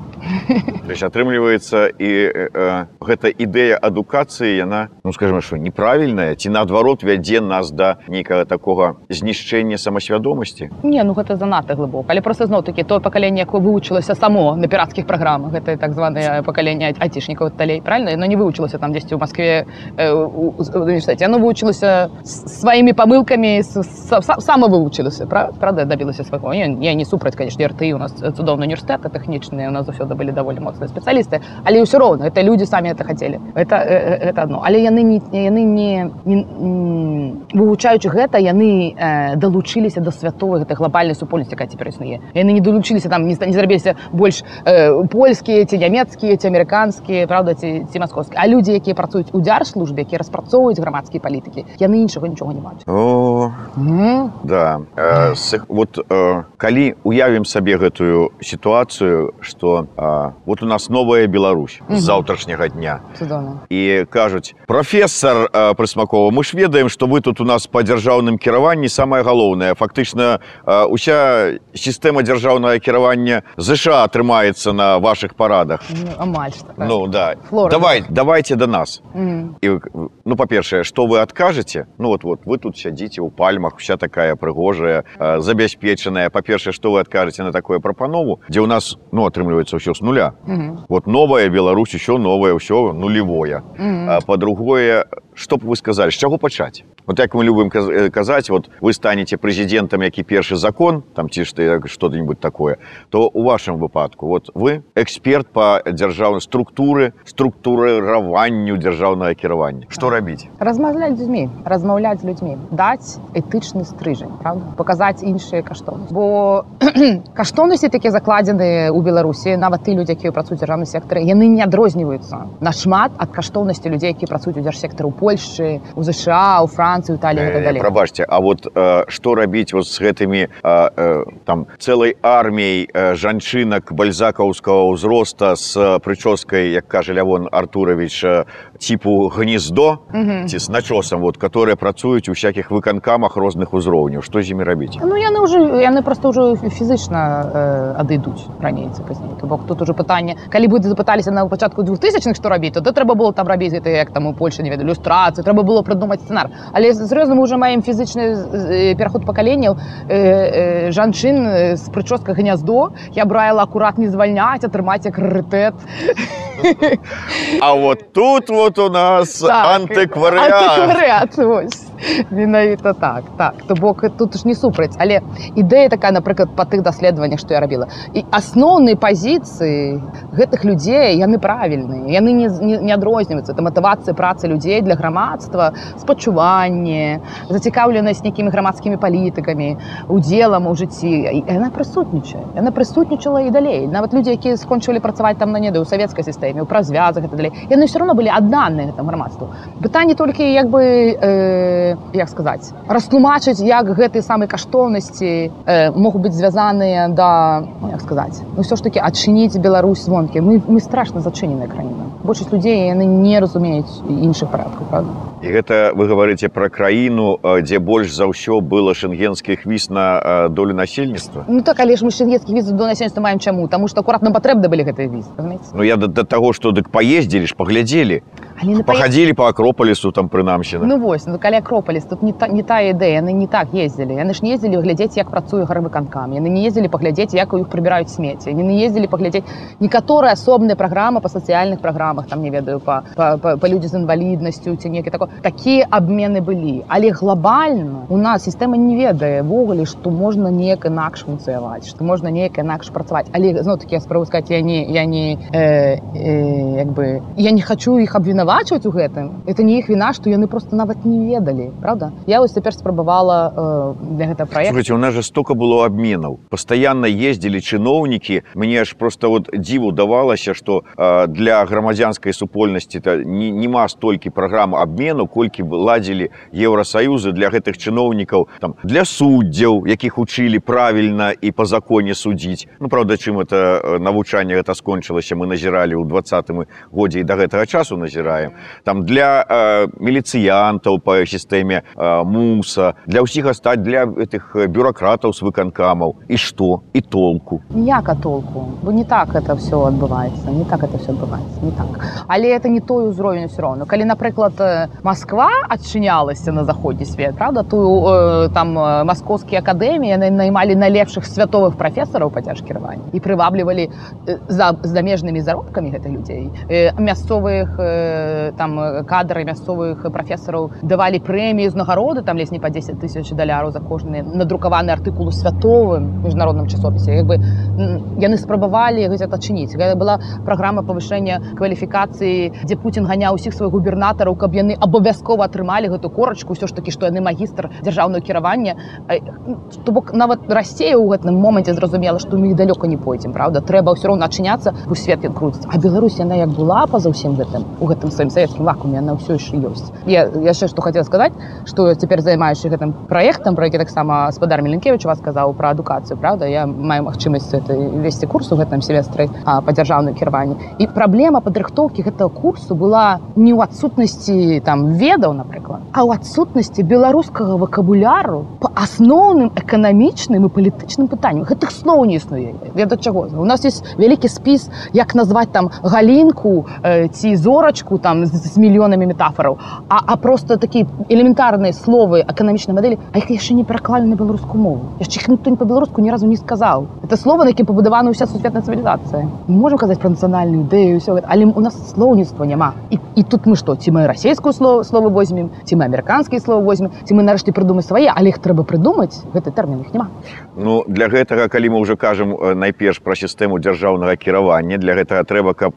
Speaker 6: То атрымліваецца і э, э, гэта ідэя адукацыі яна ну скажем що неправільная ці наадварот вядзе нас да нейкага такога знішчэння самасвядомасці?
Speaker 7: Не, ну гэта занадта глыбока. Але просто зноў такі тое пакаленне якое вывучылася само на пірацкіх праграмах гэта так званае пакаленне айцішнікаў талей правильно яно не вывучылася там дзесьці ў Маскве э, у- у- у універсітэце яно вывучылася с- сваімі памылкамі сама вывучылася пра- правда дабілася свайго я, не супраць конечно рты у нас цудоўны універсітэт тэхнічныя у нас заўсёды былі даволі моцныя спецыялісты але ўсё роўна это людзі самі это хацелі это э, это одно. Але яны не яны не, не м, вывучаючы гэта яны э, далучыліся да святовай гэтай глобальнай супольнасці якая цяпер існуе яны не далучыліся там не, не зрабіліся больш э, польскія ці нямецкія ці амерыканскія правда ці, ці маскоўскія а людзі якія працуюць у дзяржслужбе якія распрацоўваюць грамадскія палітыкі яны іншага нічога не маюць
Speaker 6: о
Speaker 7: mm.
Speaker 6: да э, с, вот э, калі уявім сабе гэтую сітуацыю что э, вот у нас новая Беларусь
Speaker 7: Мгм.
Speaker 6: з заўтрашняга дня
Speaker 7: цудоўна
Speaker 6: і кажуць прафесор э, прысмакова мы ж ведаем што вы тут у нас па дзяржаўным кіраванні самае галоўнае фактычна э, уся сістэма дзяржаўнага кіравання ЗША атрымаецца на ваших парадах
Speaker 7: ну, амаль што так.
Speaker 6: ну да
Speaker 7: Флорида.
Speaker 6: давай давайте до нас
Speaker 7: mm.
Speaker 6: і ну па-першае што вы адкажаце ну вот вот вы тут сядзіце ў пальмах вся такая прыгожая э, забяспечаная па-першае што вы адкажаце на такое прапанову дзе ў нас ну атрымліваецца ўсё з нуля
Speaker 7: Мгм.
Speaker 6: вот новая Беларусь еще новое ўсё нулевое
Speaker 7: Мгм.
Speaker 6: а по-другое што б вы сказалі з чаго пачаць вот як мы любым каз- э, казаць вот вы станете прэзідэнтам які першы закон там ці ж ты что-нибудь такое то у вашым выпадку вот вы эксперт по дзяржаўнай структуры структурыраванню дзяржаўнага кіравання што рабіць
Speaker 7: размаўляць людзьмі размаўляць з людзьмі даць этычны стрыжань правда? Паказаць іншыя каштоўнасці бо каштоўнасці такія закладзеныя ў беларусі нават ты людзі якія працуюць у дзяржаўным сектары яны не адрозніваюцца нашмат ад каштоўнасці людзей які працуюць у дзяржсектары ў польльшы у ЗША у францыі італіі
Speaker 6: Э,
Speaker 7: далей
Speaker 6: прабачце А вот э, што рабіць вот з гэтымі э, э, там цэлай арміяй э, жанчынак бальзакаўскага ўзроста з э, прычоскай як кажа лявон артурович э, типу гнездо
Speaker 7: Мгм.
Speaker 6: ці з начосам вот которые працуюць у всяких выканкамах розных узроўняў што з імі рабіць
Speaker 7: Ну яны ўжо яны просто ўжо фізычна э, адыдуць раней ці пазней то бок тут уже пытанне калі бы запыталіся на пачатку 2000х што рабіць то то трэба было там рабіць гэта як там у Польше не ведаю ілюстрацыі трэба было прыдумаць сцэнар але сур'ёзна уже маем фізычны э, пераход пакаленняў э, э, жанчын э, з прычоска гняздо я браіла акурат не звальняць атрымаць як рарытэт
Speaker 6: А вот тут вот у нас
Speaker 7: Так,
Speaker 6: антыкварыат
Speaker 7: антыкварыат вось менавіта так так. То бок тут ж не супраць. Але ідэя такая напрыклад па тых даследаваннях што я рабіла. І асноўныя пазіцыі гэтых людзей яны правільныя. Яны не, не, не адрозніваюцца. Это матывацыя працы людзей для грамадства спачуванне зацікаўленасць нейкімі грамадскімі палітыкамі удзелам у жыцці. Яна прысутнічае. Яна прысутнічала і далей. Нават людзі якія скончылі працаваць там на неда у савецкай сістэме у празвязах і далей яны все равно былі адданыя гэтаму грамадству пытанне толькі як бы э, як сказаць растлумачыць як гэтыя самыя каштоўнасці э, могуць быць звязаныя да ну, як сказаць ну все ж таки адчыніць Беларусь звонкі. Мы, мы страшна зачыненая краіна. Большасць людзей яны не разумеюць іншых парадкаў правда?
Speaker 6: І гэта вы говорите про краіну дзе больш за ўсё было шенгенскіх віз на долю насельніцтва?
Speaker 7: Ну так але ж мы шенгенскіх віз до насельніцтва маем чаму? Таму што акурат нам патрэбны былі гэтыя разумееце?
Speaker 6: Ну я да, да таго што дык паездзілі ж паглядзелі
Speaker 7: але не паед-
Speaker 6: пахадзілі по акропалісу там прынамсі
Speaker 7: Ну вось ну калі акропаліс тут не та, не тая ідэя яны не так ездзілі яны ж не ездзілі глядзець як працуе гарвыканкам яны не ездзілі паглядзець як у іх прыбіраюць смецце яны не ездзілі паглядзець некаторыя асобныя праграмы па сацыяльных праграмах там не ведаю па, па, па, па людзі з інваліднасцю ці некі такое такія абмены былі але глобальна у нас сістэма не ведае ввогуле што можна неяк інакш функцыяваць што можна неяк інакш працаваць але зноў такі я спрабую сказаць я не я не э, э, як бы я не хочу іх абвінавачваць у гэтым это не іх віна што яны просто нават не ведалі правда я вось цяпер спрабавала э, для гэта проект
Speaker 6: у нас же столько было обменов. Постоянно ездили чиновники. Мне аж просто вот диву давалося, что э, для громадянской супольности это не, нема столькі программ обмену, колькі б ладзілі Евросоюзы для гэтых чиновников, там, для суддзяў, якіх учили правильно и по законе судить. Ну, правда, чым это э, навучанне это скончылася, мы назирали ў двадцатым годзе і до гэтага часу назіраем. Там для э, міліцыянтаў по сістэме э, муса, для ўсіх астаць для этих э, бюрократаў з выканкамаў і што і толку.
Speaker 7: Ніяка толку. Бо не так это все адбываецца не так это все адбываецца не так. Але это не той узровень все роўно калі напрыклад Москва адчынялася на заходні свет правда тую э, там маскоўскія акадэміі яны наймалі найлепшых святовых прафесараў па цяжкіраванні і прываблівалі э, за замежнымі заробкамі гэтых людзей э, мясцовых э, там э, кадры мясцовых прафесараў давалі прэмію ўзнагароды там лезь не па 10 тысяч даляраў за кожны надрукаваны артыкул святовым міжнародным часопісе як бы яны спрабавалі гэта адчыніць гэта была праграма павышэння кваліфікацыі дзе Путін ганяў усіх сваіх губернатараў каб яны абавязкова атрымалі гэту корачку ўсё ж такі што яны магістр дзяржаўнага кіравання Э, то бок нават расея ў гэтым моманце зразумела што мы далёка не пойдзем правда? Трэба ўсё роўна адчыняцца у свет ён круціцца а Беларусь яна як была па-за ўсім гэтым у гэтым сваім савецкім вакууме яна ўсё яшчэ ёсць я яшчэ што хацела сказаць што цяпер займаюся гэтым праектам про які таксама спадар меленкевич вас сказаў пра адукацыю правда? Я маю магчымасць это весці курс у гэтым семестры па дзяржаўным кіраванні і праблема падрыхтоўкі гэтага курсу была не ў адсутнасці там ведаў напрыклад а ў адсутнасці беларускага вакабуляру по асноўным эканамічным і палітычным пытанням гэтых слоў не існуе. Веда чаго у нас есть вялікі спіс як назваць там галінку э, ці зорачку там з, мільйонамі метафораў а, а просто такі элементарныя словы эканамічнай мадэлі а іх яшчэ не пераклалі на беларускую мову. Яшчэ іх ніхто не па-беларуску ні разу не сказаў это слова на які пабудавана ўся сусветная цывілізацыя мы можем казаць пра нацыянальную ідэю ўсё гэта але у нас слоўніцтва няма і, і тут мы што ці мы расійскую слово слово возьмем ці мы амерыканскія слова возьмем ці мы нарэшце прыдумаць свае але іх трэба прыдумаць гэты тэрмін іх няма
Speaker 6: Ну для гэтага калі мы ўжо кажам найперш пра сістэму дзяржаўнага кіравання для гэтага трэба каб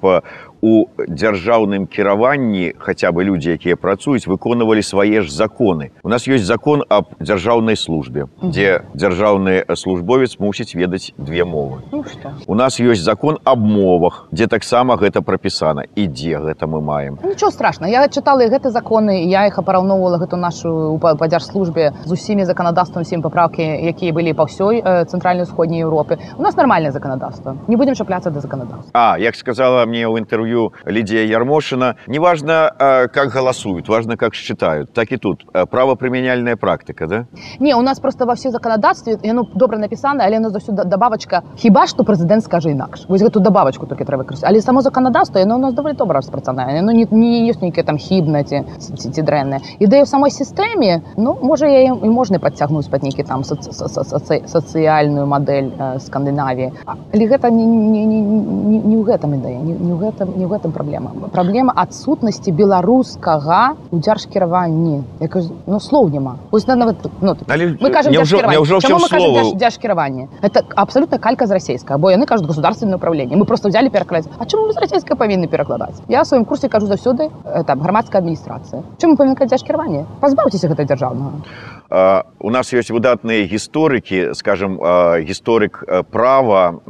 Speaker 6: у дзяржаўным кіраванні хаця бы людзі якія працуюць выконвалі свае ж законы. У нас ёсць закон аб дзяржаўнай службе дзе дзяржаўны службовец мусіць ведаць две мовы.
Speaker 7: Ну, што?
Speaker 6: у нас ёсць закон аб мовах дзе таксама гэта прапісана. І дзе гэта мы маем?
Speaker 7: Ну, Нічого страшно я чытала гэты законы я іх параўноўвала гэту нашу па- дзяржслужбе з усімі заканадаўствам усім папраўкі якія былі па ўсёй цэнтральнай усходняй Еўропе. У нас нармальнае заканадаўства не будзем чапляцца да заканадаўства
Speaker 6: А, як сказала мне ў інтэрв'ю Лідія Ярмошина, неважно, как голосуют, важно, как считают. Так и тут. Правоприменяльная практика, да?
Speaker 7: Не у нас просто ва ўсёй заканадаўстве яно добра напісана але яно заўсёды дабавачка хіба што прэзідэнт скажа інакш вось гэту дабавачку толькі трэба крыць але само заканадаўства яно у нас даволі добра распрацаванае яно не, не ёсць нейкае там хібна ці, ці, ці дрэннае ідэя ў самой сістэме ну можа я і можна падцягнуць пад нейкі там соц, соц, соц, соц, сацыяльную мадэль э, скандынавіі але гэта не, не, не, не, не ў гэтым ідэя не, не ў гэтым не ў гэтым праблема праблема адсутнасці беларускага у дзяржкіраванні я кажу, ну слоў няма вось нават ну,
Speaker 6: Але
Speaker 7: мы
Speaker 6: няўжо-
Speaker 7: дзяржкіраванне. это абсолютно калька з расійскага бо яны кажуць государственное управление мы просто взяли перакладаць А чаму мы з расійска павінны перакладаць я сваім курсе кажу заўсёды э, там грамадская адміністрацыя чым казаць дзяржкіраванне пазбаўцеся гэта дзяржаўнага
Speaker 6: У нас есть выдатные гісторыкі, скажем, гісторык э, права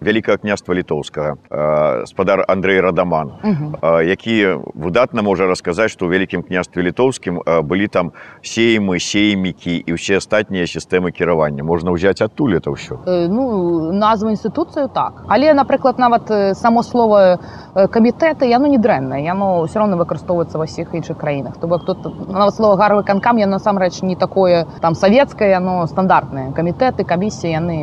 Speaker 6: Вялікага княства літоўскага, спадар Андрей Радаман, э, які выдатна можа расказаць, што ў вялікім княстве літоўскім былі там сеймы, сеймікі і ўсе астатнія сістэмы кіравання. Можна ўзяць адтуль это ўсё.
Speaker 7: Э, ну назву інстытуцыю так але напрыклад нават само слово камітэты яно не дрэннае яно все равно выкарыстоўваецца ва ўсіх іншых краінах то бок тут нават слово гарвы канкам яно насамрэч не такое там савецкае яно стандартнае камітэты камісіі яны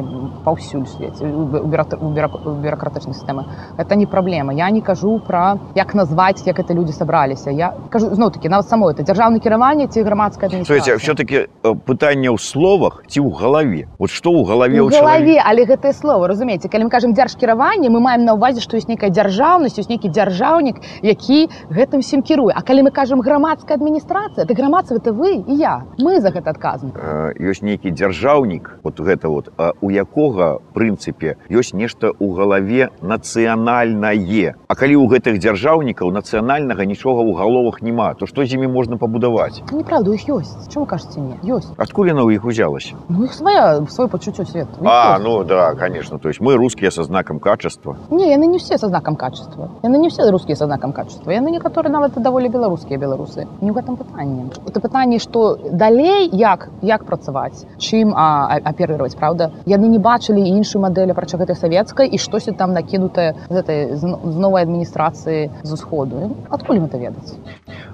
Speaker 7: паўсюль свеце бюракратычнай сістэмы это не праблема я не кажу пра як назваць як это людзі сабраліся я кажу зноў таки нават само это дзяржаўна кіраванне ці грамадская
Speaker 6: все-таки пытанне ў словах ці ў галаве. Вот што ў галаве ў
Speaker 7: галаве але гэтае слово разумееце калі мы кажам дзяржкіраванне мы маем на ўвазе што ёсць нейкая дзяржаўнасць ёсць нейкі дзяржаўнік які гэтым всім кіруе. А калі мы кажам грамадская адміністрацыя ты грамадства это вы і я мы за гэта адказны
Speaker 6: Э, ёсць нейкі дзяржаўнік вот гэта вот а у якога прынцыпе ёсць нешта ў галаве нацыянальнае. А калі ў гэтых дзяржаўнікаў нацыянальнага нічога ў галовах няма то што з імі можна пабудаваць?
Speaker 7: Неправда іх ёсць. Чаму кажаце не ёсць.
Speaker 6: Адкуль яна ў іх узялася?
Speaker 7: Ну іх свая свой пачуццё свет
Speaker 6: А
Speaker 7: ёсць.
Speaker 6: ну да конечно то есть мы рускія са знакам качества.
Speaker 7: Не яны не все са знакам качества. Яны не все рускія са знакам качества. Яны некаторы нават даволі беларускія беларусы не ў гэтым пытанні это пытанне што далей як як працаваць чым а, а- аперировать правда яны не бачылі іншую мадэль апрача гэтай савецкай і штосьці там накінутае з этой з но- з новай адміністрацыі з усходу. Адкуль гэта ведаць?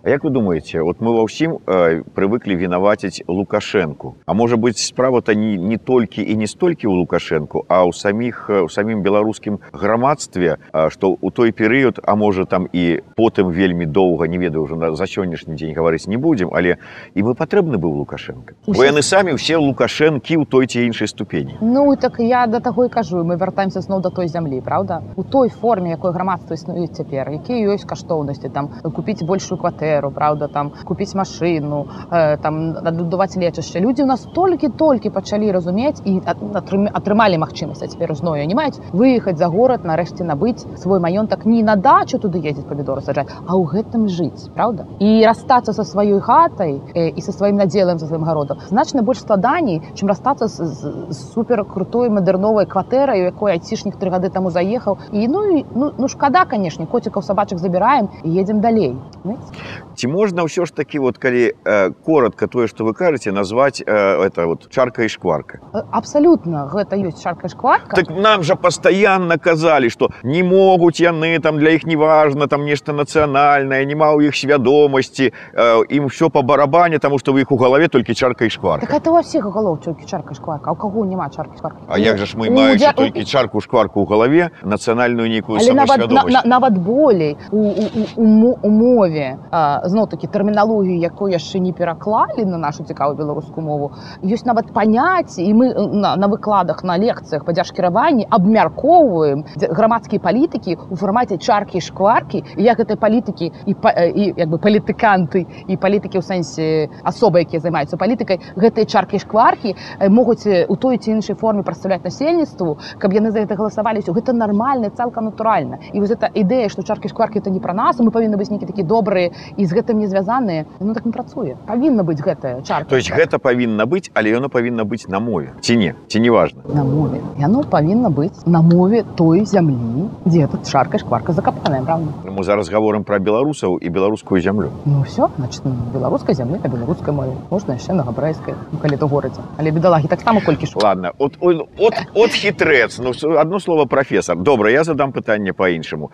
Speaker 6: Як вы думаете вот мы ва ўсім э, прывыклі вінаваціць лукашэнку? А можа быць справа-то не, не толькі і не столькі ў лукашэнку а ў саміх у самім беларускім грамадстве што ў той перыяд а можа там і потым вельмі доўга не ведаю ўжо на- за сённяшні дзень гаварыць не будзем але і вы патрэбны быў лукашенко. Бо
Speaker 7: Усе-
Speaker 6: яны самі ўсе лукашэнкі ў той ці іншай ступені
Speaker 7: Ну так я да таго і кажу мы вяртаемся зноў да той зямлі правда? У той форме якой грамадства існуе цяпер якія ёсць каштоўнасці там купіць большую кватэру правда там купіць машыну э, там надбудаваць лечышча. Людзі у нас толькі-толькі пачалі разумець і атрымалі магчымасць а цяпер зною не маюць выехаць за горад нарэшце набыць свой маёнтак не на дачу туды ездзіць памідоры саджаць а ў гэтым жыць правда? І расстацца са сваёй хатай э, і са сваім надзелам за сваім гародам значна больш складаней чым расстацца з, з, з супер крутой мадэрновай кватэрай у якой айцішнік тры гады таму заехаў і ну і ну, ну шкада канешне коцікаў сабачак забіраем і едзем далей Знаеце?
Speaker 6: ці можна ўсё ж такі вот калі э, коротко тое што вы кажаце назваць э, это вот чарка і шкварка
Speaker 7: Э, Абсалютна гэта ёсць шарка і шкварка.
Speaker 6: так нам жа пастаянна казалі што не могуць яны там для іх неважна там нешта нацыянальнае няма ў іх свядомасці э, ім все по барабане таму што вы іх у галаве толькі чарка і шкварка
Speaker 7: Так это у всіх голов тільки чарка шкварка, у кого нема чарки шкварки?
Speaker 6: А як же ж мы
Speaker 7: У
Speaker 6: маючы
Speaker 7: дя-
Speaker 6: толькі чарку шкварку ў галаве нацыянальную нейкую
Speaker 7: нават, на, на, нават болей у, у, у, у, мо- у мове зноў такі тэрміналогію якую яшчэ не пераклалі на нашу цікавую беларускую мову ёсць нават паняцці і мы на, на выкладах на лекцыях па дзяржкіраванні абмяркоўваем грамадскія палітыкі у фармаце чаркі шкваркі і як гэтай палітыкі і, па- і як бы палітыканты і палітыкі ў сэнсе асобы якія займаюцца палітыкай гэтыя чаркі шкваркі э, могуць э, у той ці іншай форме прадстаўляць насельніцтву каб яны за гэта галасавалі гэта нармальна цалкам натуральна і вось эта ідэя што чаркі шкваркі это не пра нас мы павінны быць нейкі такі добрыя і з гэтым не звязаныя ну так не працуе павінна быць гэтая чарка
Speaker 6: то есть гэта павінна быць але яно павінна быць на мове ці не ці не важна
Speaker 7: на мове. Яно павінна быць на мове той зямлі дзе тут шарка шкварка закапаная правда?
Speaker 6: Мы зараз гаворым пра беларусаў і беларускую зямлю
Speaker 7: ну все значит ну, беларускай зямлі на беларускай мове можна яшчэ на габрэйскай ну, калі то горадзе але бедалагі таксама колькі ш
Speaker 6: ладно от от от, от хітрэц ну одно слово прафесор добра я задам пытанне по-іншаму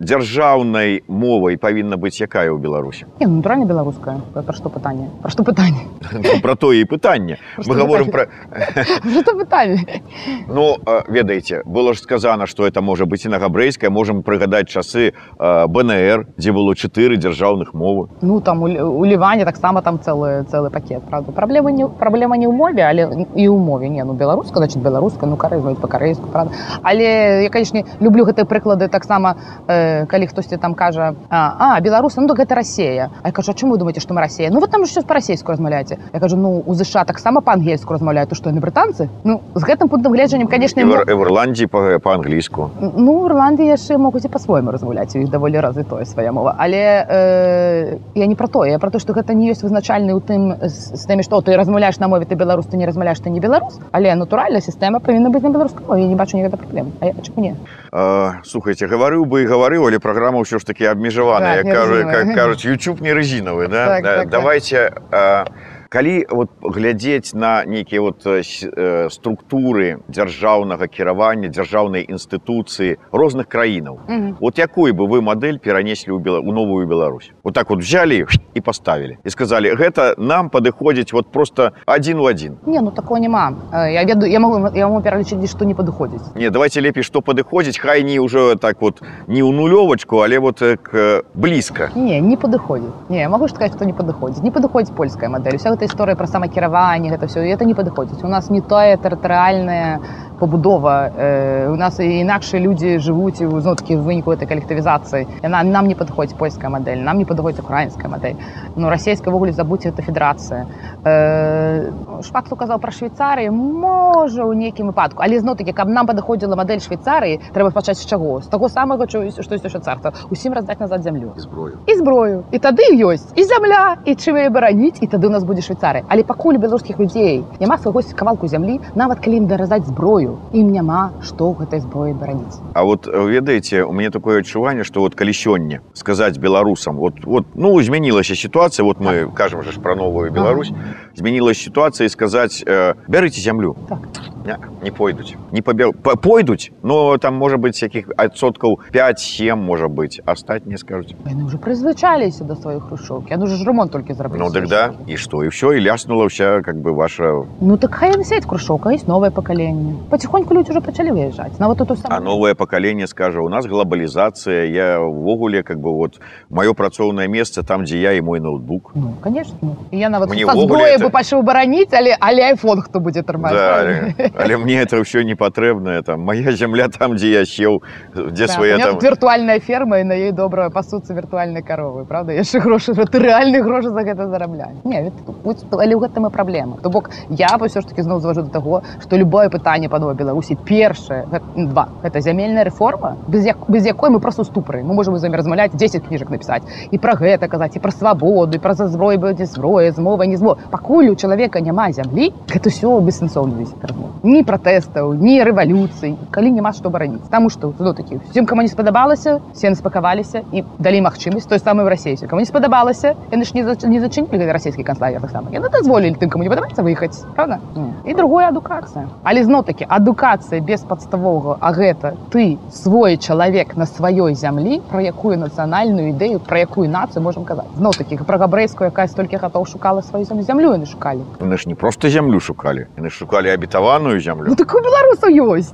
Speaker 6: дзяржаўнай мовай павінна быць якая ў беларусі
Speaker 7: Не, ну, натуральна беларуская пра што пытанне пра што пытанне
Speaker 6: Ну, про тое і пытанне мы говорим про
Speaker 7: пытанне
Speaker 6: ну ведаеце было ж сказано что это можа быць і на габрэйская можем прыгадаць часы бнр дзе было чатыры дзяржаўных мовы
Speaker 7: Ну там у Ліване таксама там цэлы цэлы пакет правда праблема не праблема не ў мове але і ў мове. Не ну беларуска значит беларуска ну кары па-карейску правда. Але я конечно люблю гэтыя прыклады таксама э, калі хтосьці там кажа а, а беларусы ну так гэта Расія А я кажу а чому вы думаете што мы Расія ну вот там що па-расейску размаўляеце я кажу ну у ЗША таксама па-ангельску размаўляю то што яны брытанцы ну з гэтым пунктам гледжання конечно
Speaker 6: і в, і в ірландії по- по-англійску
Speaker 7: Ну, в Ірландії яшчэ могуць і па-свойму размаўляць, у іх даволі развітое свая мова. Але э, я не пра тое, я пра то, што гэта не ёсць вызначальны ў тым з з тымі, што ты размаўляеш на мове, ты беларус, ты не размаўляеш, ты не беларус. Але натуральна сістэма павінна быць на беларускай мове, я не бачу ніякай праблем. А я чаму не?
Speaker 6: Слухайте гаварыў бы і гаварыў але праграма ўсё ж таки абмежаваная
Speaker 7: Так, не
Speaker 6: кажу, кажуць YouTube не резиновый да?
Speaker 7: Так,
Speaker 6: Да,
Speaker 7: так, так.
Speaker 6: давайте а, калі вот глядзець на нейкія вот э, э, структуры дзяржаўнага кіравання дзяржаўнай інстытуцыі розных краінаў
Speaker 7: Мгм.
Speaker 6: вот якую бы вы мадэль перанеслі ў Бела... у новую Беларусь вот так вот взяли і поставили і сказали гэта нам падыходзіць вот просто адзін у адзін
Speaker 7: Не, ну такого няма. Э, Я, веду, я, могу, я могу пералічыць, што не падыходзіць.
Speaker 6: Не, давайте лепей што падыходзіць хай не ўжо так вот не ў нулёвачку але вот к блізка
Speaker 7: Не, не падыходзіць. Не, ж сказаць, што не падыходзіць. Не падыходзіць польская мадэль. Уся гэта гісторыя пра самакіраванне, гэта ўсё, это не падыходзіць. У нас не тая тэрытарыальная пабудова. Э, у нас інакшыя людзі жывуць у зноткі в выніку этой калектывізацыі. Яна нам не падыходзіць польская мадэль, нам не падыходзіць украінская мадэль. Ну расійская ввогуле забудьце гэта федэрацыя. Э, шпак хто казаў пра Швейцарыю, можа ў нейкім выпадку, але зноў-такі, каб нам падыходзіла мадэль Швейцарыі, трэба пачаць з чаго? З таго самага, што ёсць у швейцарцаў. Усім раздаць назад зямлю
Speaker 6: зброю
Speaker 7: і зброю і тады ёсць і зямля і чым яе бараніць і тады у нас будзе швейцары але пакуль беларускіх людзей няма свайго кавалку зямлі нават калі ім даразаць зброю ім няма што гэтай зброі бараніць.
Speaker 6: А вот э, ведаеце у мяне такое адчуванне што вот калі сёння сказаць беларусам вот вот ну змянілася сітуацыя вот мы кажам же ж пра новую Беларусь змянілася сітуацыя і сказаць э, бярыце зямлю
Speaker 7: Так.
Speaker 6: Не, не пойдуць. Не пабе... па- пойдуць но там можа быць якіх адсоткаў 5-7 можа быць астатнія скажуць
Speaker 7: яны ўжо прызвычаліся да сваёй хрушчоўкі яны ж ремонт толькі зрабілі
Speaker 6: ну дык да і што і ўсё і ляснула ўся как бы ваша
Speaker 7: ну так хай яны сядь крушоўка ёсць новае пакаленне паціхоньку людзі уже пачалі выязджаць нават тут
Speaker 6: а новае пакаленне скажа у нас глобалізацыя я увогуле как бы вот маё працоўнае месца там дзе я і мой ноутбук.
Speaker 7: Ну, конечно. Я нават
Speaker 6: Мне ўвогуле
Speaker 7: зброі
Speaker 6: это-
Speaker 7: бы пачаў бараніць, але але айфон хто будзе трымаць.
Speaker 6: Да? але, мне это ўсё не патрэбна там. Моя зямля там дзе я сеў дзе
Speaker 7: Так,
Speaker 6: свае
Speaker 7: у меня
Speaker 6: там
Speaker 7: віртуальная ферма і на ёй добра пасуцца віртуальныя каровы правда яшчэ грошы ты рэальны грошы за гэта зарабляю не але ў гэтым і праблема то бок я бы ўсё ж таки зноў зважу до таго што любое пытанне па новай беларусі першае ну, два. Гэта зямельная рэформа без як без якой мы просто ступры мы можем з вами размаўляць 10 кніжак напісаць і пра гэта казаць і пра свабоду і пра за зброю будзе зброя змова не змо пакуль у чалавека няма зямлі гэта ўсё бессэнсоўна весь размова ні пратэстаў ні рэвалюцый калі няма што бараніць таму што ну такі всем кому не спадабалася все спакаваліся і далі магчымасць той самы в расейсе кому не спадабалася яны ж не зач- не зачынілі гэты расійскі канцлагер таксама яны дазволілі тым кому не падабаецца выехаць правда? І другое адукацыя але зноў такі адукацыя без падставовага а гэта ты свой чалавек на сваёй зямлі про якую нацыянальную ідэю про якую нацыю можам казаць зноў такіх про габрэйскую якая столькі гатоў шукала сваю зямлю яны шукалі
Speaker 6: Яны ж не просто зямлю шукалі яны шукалі абітаваную зямлю
Speaker 7: ну так у беларусаў ёсць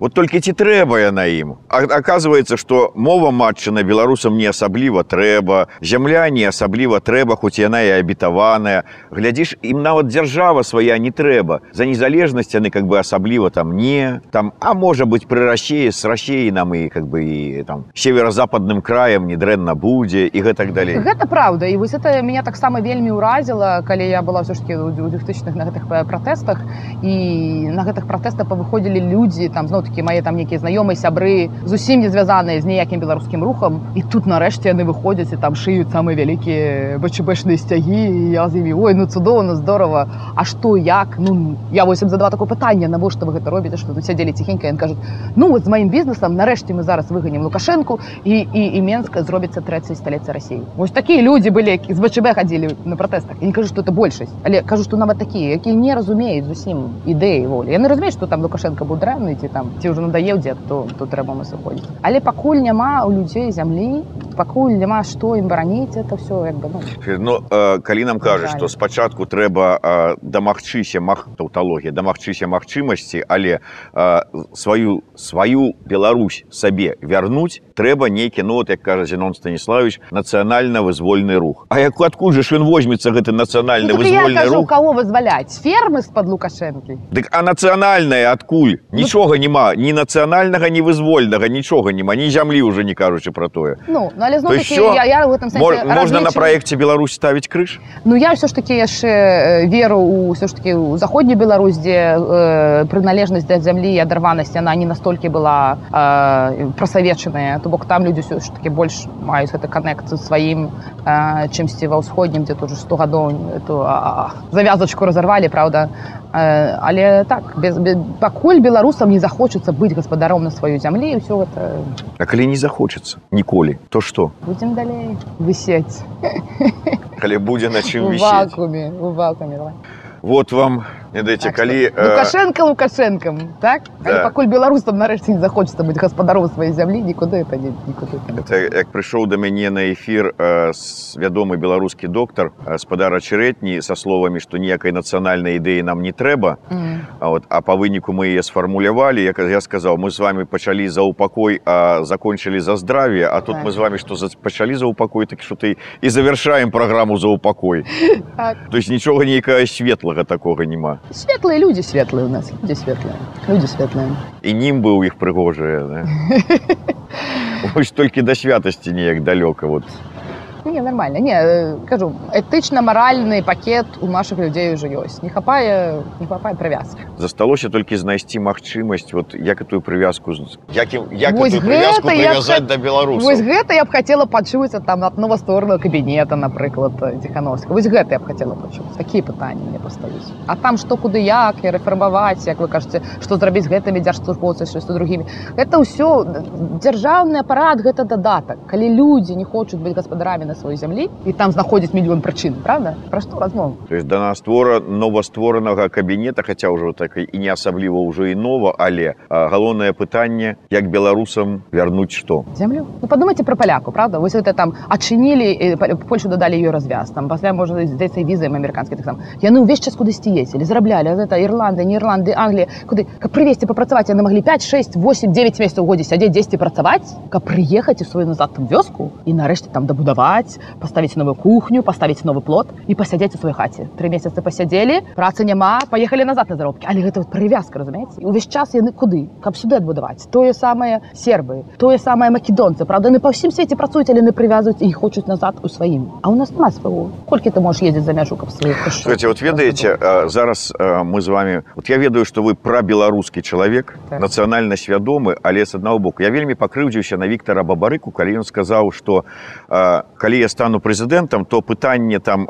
Speaker 6: Вот толькі ці трэба яна ім аказваецца што мова матчына беларусам не асабліва трэба зямля не асабліва трэба хоць яна і абітаваная глядзіш ім нават дзяржава свая не трэба за незалежнасць яны как бы асабліва там не там а можа быть пры рассеі з рассеі нам і как бы і там северо-западным краем не дрэнна будзе і гэтак далей
Speaker 7: Гэта праўда і вось это меня таксама вельмі ўразіла калі я была ўсё ж таки у 2000-х на гэтых пратэстах і на гэтых пратэстах павыходзілі людзі там зноў такі мае там нейкія знаёмыя сябры зусім не звязаныя з ніякім беларускім рухам і тут нарэшце яны выходзяць і там шыюць самыя вялікія бчбэшныя сцягі і я з імі ой ну цудоўна здорово. А што як? Ну я вось ім задала такое пытанне навошта вы гэта робіце што тут сядзелі ціхенька ён кажуць ну вот з маім бізнесам нарэшце мы зараз выганем лукашэнку і і, і менска зробіцца трэцяй сталіца рассіі вось такія людзі былі з бчб хадзілі на пратэстах я не кажу што это большасць але кажу што нават такія якія не разумеюць зусім ідэі волі яны разумеюць што там лукашенко быў дрэнны ці там ці ўжо надоеў дзед то то трэба мы сыходзіць але пакуль няма у людзей зямлі пакуль няма што ім бараніць это все як бы ну,
Speaker 6: Ну, э, калі нам кажуць,
Speaker 7: Жаль.
Speaker 6: што спачатку трэба э, дамагчыся мах таўталогія, дамагчыся магчымасці, але э, сваю сваю Беларусь сабе вярнуць, трэба нейкі ну, вот, як кажа Зенон Станіславович нацыянальна-вызвольны рух. А як адкуль жа ж ён возьмецца гэты нацыянальны
Speaker 7: ну, так
Speaker 6: вызвольны
Speaker 7: кажу
Speaker 6: рух?
Speaker 7: кого вызваляць фермы з-пад лукашэнкі
Speaker 6: Дык а нацыянальнае адкуль? Нічога няма, ні нацыянальнага, ні вызвольнага, нічога няма, ні зямлі ўжо не кажучы пра тое.
Speaker 7: ну ну, але зноў
Speaker 6: що?
Speaker 7: я, я в этом
Speaker 6: Мо,
Speaker 7: сэнсе
Speaker 6: можна на
Speaker 7: разлічваю-
Speaker 6: праекце Беларусь ставіць крыж?
Speaker 7: Ну я ўсё ж таки яшчэ э, веру у ўсё ж таки у заходнюю Беларусь дзе э, прыналежнасць да зямлі і адарванасць яна не настолькі была э, прасавечаная то бок там людзі ўсё ж таки больш маюць гэты каннект з сваім э, чымсьці ва ўсходнім дзе тут 100 гадоў эту а, а, завязачку разарвалі правда э, але так без, без пакуль беларусам не захочацца быць гаспадаром на сваёй зямлі і ўсё гэта
Speaker 6: А калі не захочацца ніколі, то што?
Speaker 7: будзем далей высець
Speaker 6: Калі будзе на чым
Speaker 7: у
Speaker 6: вісець.
Speaker 7: вакууме у вакууме давай.
Speaker 6: Вот вам, ведаеце,
Speaker 7: Так
Speaker 6: калі...
Speaker 7: што, Лукашенко лукашэнкам так
Speaker 6: Да.
Speaker 7: да. пакуль беларусам нарэшце не захочацца быць гаспадаром сваёй зямлі нікуды это не нікуды это не.
Speaker 6: Это, як прыйшоў да мяне на эфір э, с- вядомы беларускі доктар э, спадара чарэтні са словамі што ніякай нацыянальнай ідэі нам не трэба
Speaker 7: Мгм.
Speaker 6: а, вот, а па выніку мы яе сфармулявалі я, я сказаў мы з вами пачалі за упакой а закончылі за здраве а тут
Speaker 7: Так.
Speaker 6: мы з вами што за, пачалі за упакой так што ты і завяршаем праграму за упакой
Speaker 7: Так.
Speaker 6: то есть нічога нейкага светлага такога няма
Speaker 7: светлыя людзі светлыя у нас людзі светлыя людзі светлыя
Speaker 6: і нім быў іх прыгожыя да? Вось толькі да святасці неяк далёка вот
Speaker 7: не нормально. Не э, кажу этычна-маральны пакет у наших людзей уже ёсць не хапае не хапае прывязки
Speaker 6: засталося толькі знайсці магчымасць вот як этую прывязку як, як прывязку
Speaker 7: хат-
Speaker 6: да беларусаў
Speaker 7: Вось гэта я б хацела пачуць там ад новастворного кабінета напрыклад дзехановска вось гэта я б хацела пачуць такія пытанні мне паставіць А там што куды як і рэфармаваць як вы кажаце што зрабіць гэтымі дзяржслужбоўцамі што другімі гэта ўсё дзяржаўны апарат гэта дадатак калі людзі не хочуць быць гаспадарамі на сваёй зямлі і там знаходзіць мільён прычын правда? Пра што размова
Speaker 6: то есть да наствора новастворанага кабінета хаця ўжо так і не асабліва ўжо і нова але галоўнае пытанне як беларусам вярнуць што
Speaker 7: землю? Ну подумайте про поляку правда? Вось это там адчынілі польшу дадалі ее развяз там пасля можа здаецца візаем амерыканскі таксама яны ўвесь час кудысьці ездзілі зараблялі гэта ірланды нерланды англія куды каб прывесці папрацаваць яны маглі 5 6 8 9 месяцаў годзе сядзець 10 працаваць каб прыехаць у сваю назад там вёску і нарэшце там дабудаваць паставіць новую кухню паставіць новы плот і пасядзець у сваёй хаце три месяцы пасядзелі працы няма паехалі назад на заробкі але гэта вот прывязка разумееце увесь час яны куды? Каб сюды адбудаваць тое самае сербы тое самае македонцы. Правда яны па ўсім свеце працуюць але не прывязваюць і хочуць назад у сваім а у нас няма свайго колькі ты можаш ездзіць за мяжу каб
Speaker 6: Слухайте, вот ведаеце зараз мы з вами вот я ведаю што вы пра беларускі чалавек
Speaker 7: Так.
Speaker 6: нацыянальна свядомы але з аднаго боку. Я вельмі пакрыўдзіўся на Віктора бабарыку. Калі ён сказаў што а, калі я стану прэзідэнтам то пытанне там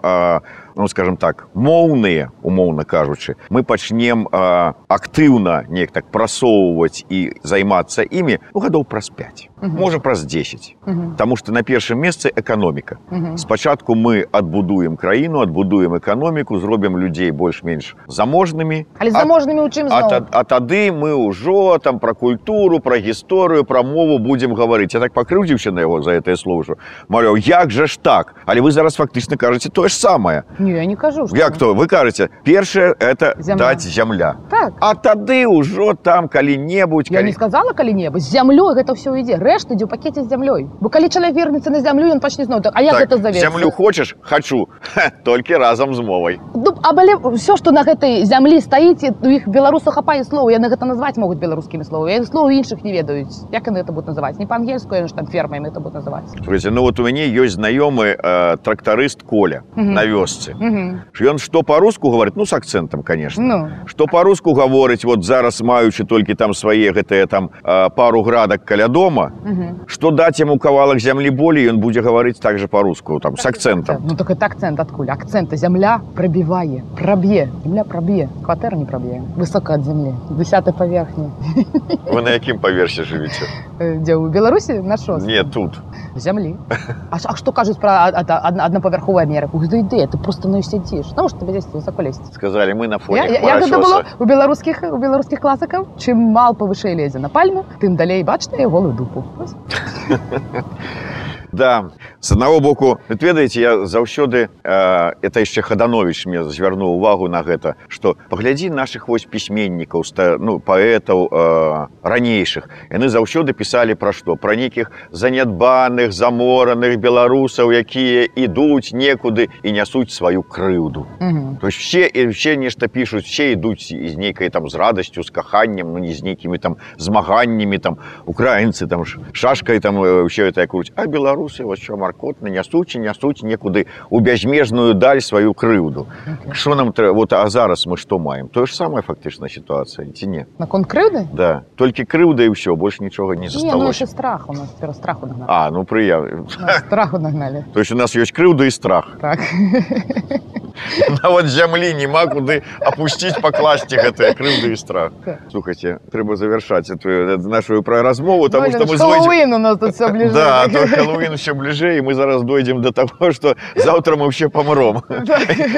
Speaker 6: ну скажем так моўныя умоўна кажучы. Мы пачнем э, актыўна неяк так прасоўваць і займацца імі ну, гадоў праз 5 можа праз 10 Таму што на першым месцы эканоміка. Спачатку мы адбудуем краіну адбудуем эканоміку зробім людзей больш-менш заможнымі.
Speaker 7: Але
Speaker 6: А-
Speaker 7: заможнымі у чым
Speaker 6: а, та- а тады мы ўжо там пра культуру пра гісторыю пра мову будзем гаварыць. Я так пакрыўдзіўся на яго за гэтае слово що маляў як жа ж так? Але вы зараз фактычна кажаце тое ж самае.
Speaker 7: Не, я не кажу, што...
Speaker 6: як то вы кажаце першае это
Speaker 7: Зямля.
Speaker 6: даць зямля
Speaker 7: Так.
Speaker 6: а тады ўжо там калі-небудзь
Speaker 7: Я
Speaker 6: калі...
Speaker 7: не сказала калі-небудзь з зямлёй гэта ўсё ідзе рэшта ідзе ў пакеце з зямлёй бо калі чалавек вернецца на зямлю ён пачне зноў так а як
Speaker 6: так,
Speaker 7: гэта завецца
Speaker 6: зямлю хочаш хачу Ха, толькі разам з мовай
Speaker 7: Ну, абале все што на гэтай зямлі стаіць у іх беларусах хапае слова яны гэта назваць могуць беларускімі словамі слова іншых не ведаюць як яны это будуць называць не па-ангельску яны ж там фермамі это будуць называць
Speaker 6: Слухайте, ну вот у мяне ёсць знаёмы э, трактарыст коля
Speaker 7: Мгм.
Speaker 6: на вёсцы
Speaker 7: Мгм.
Speaker 6: ён што па-руску говорит ну с акцэнтам конечно.
Speaker 7: Ну.
Speaker 6: Што па-руску гаворыць вот зараз маючы толькі там свае гэтыя там пару градак каля дома
Speaker 7: мгм.
Speaker 6: што даць яму кавалак зямлі болей ён будзе гаварыць так же па-руску там с акцэнтам
Speaker 7: ну так акцент адкуль акцента зямля прабівае праб'е земля праб'е кватэр не праб'е высока ад зямлі десятой паверхні
Speaker 6: вы на якім паверсе жывіце?
Speaker 7: Э, дзе ў беларусі на шо
Speaker 6: не тут
Speaker 7: зямлі а, ш- а што кажуць пра ад- ад- аднапавярховую Амерыку гэта ідэя ты просто на сядзіш Ну што дзесьці высоко лезть
Speaker 6: сказалі мы на фоне
Speaker 7: Я, я, як гэта было
Speaker 6: хмарачоса.
Speaker 7: у беларускіх у беларускіх класыкаў чым мал павышэй лезе на пальму тым далей бачна і голую дупу. Вось.
Speaker 6: Да. З аднаго боку ведаеце я заўсёды э, это яшчэ хаданович мне звярнуў увагу на гэта што паглядзі наших вось пісьменнікаў ста- ну паэтаў э, ранейшых. Яны заўсёды пісалі пра што? Пра нейкіх занядбаных замораных беларусаў якія ідуць некуды і нясуць сваю крыўду. То есть все і все нешта пішуць все ідуць з нейкай там з радасцю з каханнем ну не з нейкімі там змаганнямі там украінцы там шашкай там ўсё это круць а беларусы вось що маркотна нясуць і нясуць некуды у бязмежную даль сваю крыўду. Що нам трэба вот а зараз мы што маем? Тое ж самая фактычна сітуацыя ці не
Speaker 7: наконт крыўды?
Speaker 6: Да. Толькі крыўда і ўсё больш нічога не
Speaker 7: не ну
Speaker 6: засталося
Speaker 7: яшчэ страх у нас пера страху нагналі
Speaker 6: а ну прыя
Speaker 7: Нас страху нагналі
Speaker 6: то есть у нас ёсць крыўда і страх.
Speaker 7: Так.
Speaker 6: Нават зямлі няма куды апусціць пакласці гэтыя крыўды і страх.
Speaker 7: Так.
Speaker 6: слухайте трэба завяршаць эту нашу пра размову тому
Speaker 7: Блин,
Speaker 6: что мы зойдзем
Speaker 7: Хэллоуін у нас тут все ближе.
Speaker 6: Да, то Хэллоуін все бліжэй і мы зараз дойдзем до того что заўтра мы все памром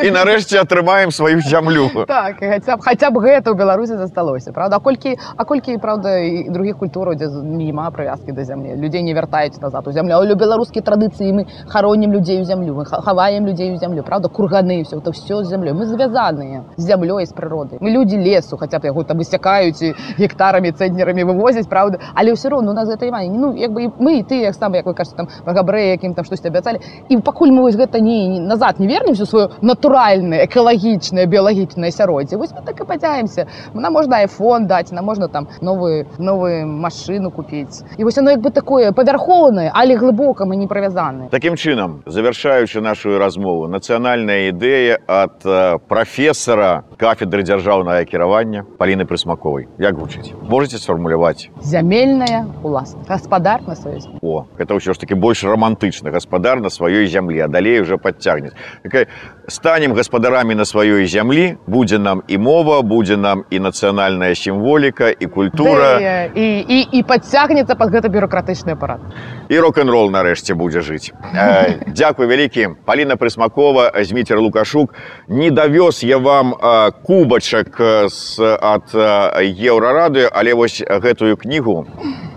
Speaker 6: і нарэшце атрымаем сваю зямлю
Speaker 7: так хаця б хаця б гэта ў беларусі засталося правда. А колькі а колькі правда і других культураў дзе з- няма прывязкі да зямлі людзей не вяртаюць назад у зямлю але беларускія традыцыі мы харонім людзей у зямлю мы ха- хаваем людзей у зямлю правда курганы все это все з зямлёй мы звязаныя з зямлёй з прыродай мы людзі лесу хаця б яго там высякаюць і гектарамі цэнтнерамі вывозяць правда. Але ўсё роўно у нас гэта няма ну як бы і мы і ты як сам як вы кажаце там габрэ якім там штосьці абяцалі. І пакуль мы вось гэта не назад не вернемся сваё натуральнае экалагічнае біялагічнае асяроддзе вось мы так і пацяемся нам можна айфон даць нам можна там новую новую машыну купіць. І вось оно як бы такое павярхоўнае але глыбока мы не правязаны
Speaker 6: Такім чынам завяршаючы нашу размову нацыянальная ідэя ад прафесара кафедры дзяржаўнага кіравання паліны прысмаковай. Як гучыць можете сфармуляваць?
Speaker 7: Зямельная уласна гаспадар на зямлі.
Speaker 6: О, это ўсё ж таки больш романтычна гаспадар на сваёй зямлі а далей уже подцягнет такая станем гаспадарамі на сваёй зямлі будзе нам і мова будзе нам і нацыянальная сімволіка і культура.
Speaker 7: Ды, і і і падцягнецца пад гэта бюрократычны апарат
Speaker 6: і рок-н-рол нарэшце будзе жыць Э, дзякуй вялікі паліна прысмакова зміцер лукашук. Не давёз я вам э, кубачак э, з ад еўрарады але вось гэтую кнігу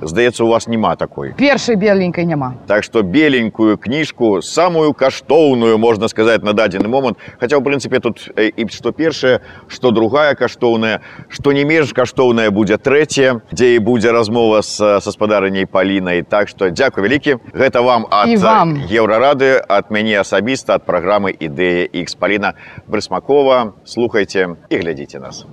Speaker 6: здаецца у вас няма такой.
Speaker 7: Першай беленькай няма.
Speaker 6: Так што беленькую кніжку самую каштоўную можна сказаць на дадзены момант хаця ў прынцыпе тут і што першая што другая каштоўная што не менш каштоўная будзе трэцяя дзе і будзе размова з са спадарыняй палінай так што дзякуй вялікі гэта вам ад
Speaker 7: І вам.
Speaker 6: еўрарады ад мяне асабіста ад праграмы ідэя X паліна брысмакова слухайце і глядзіце нас.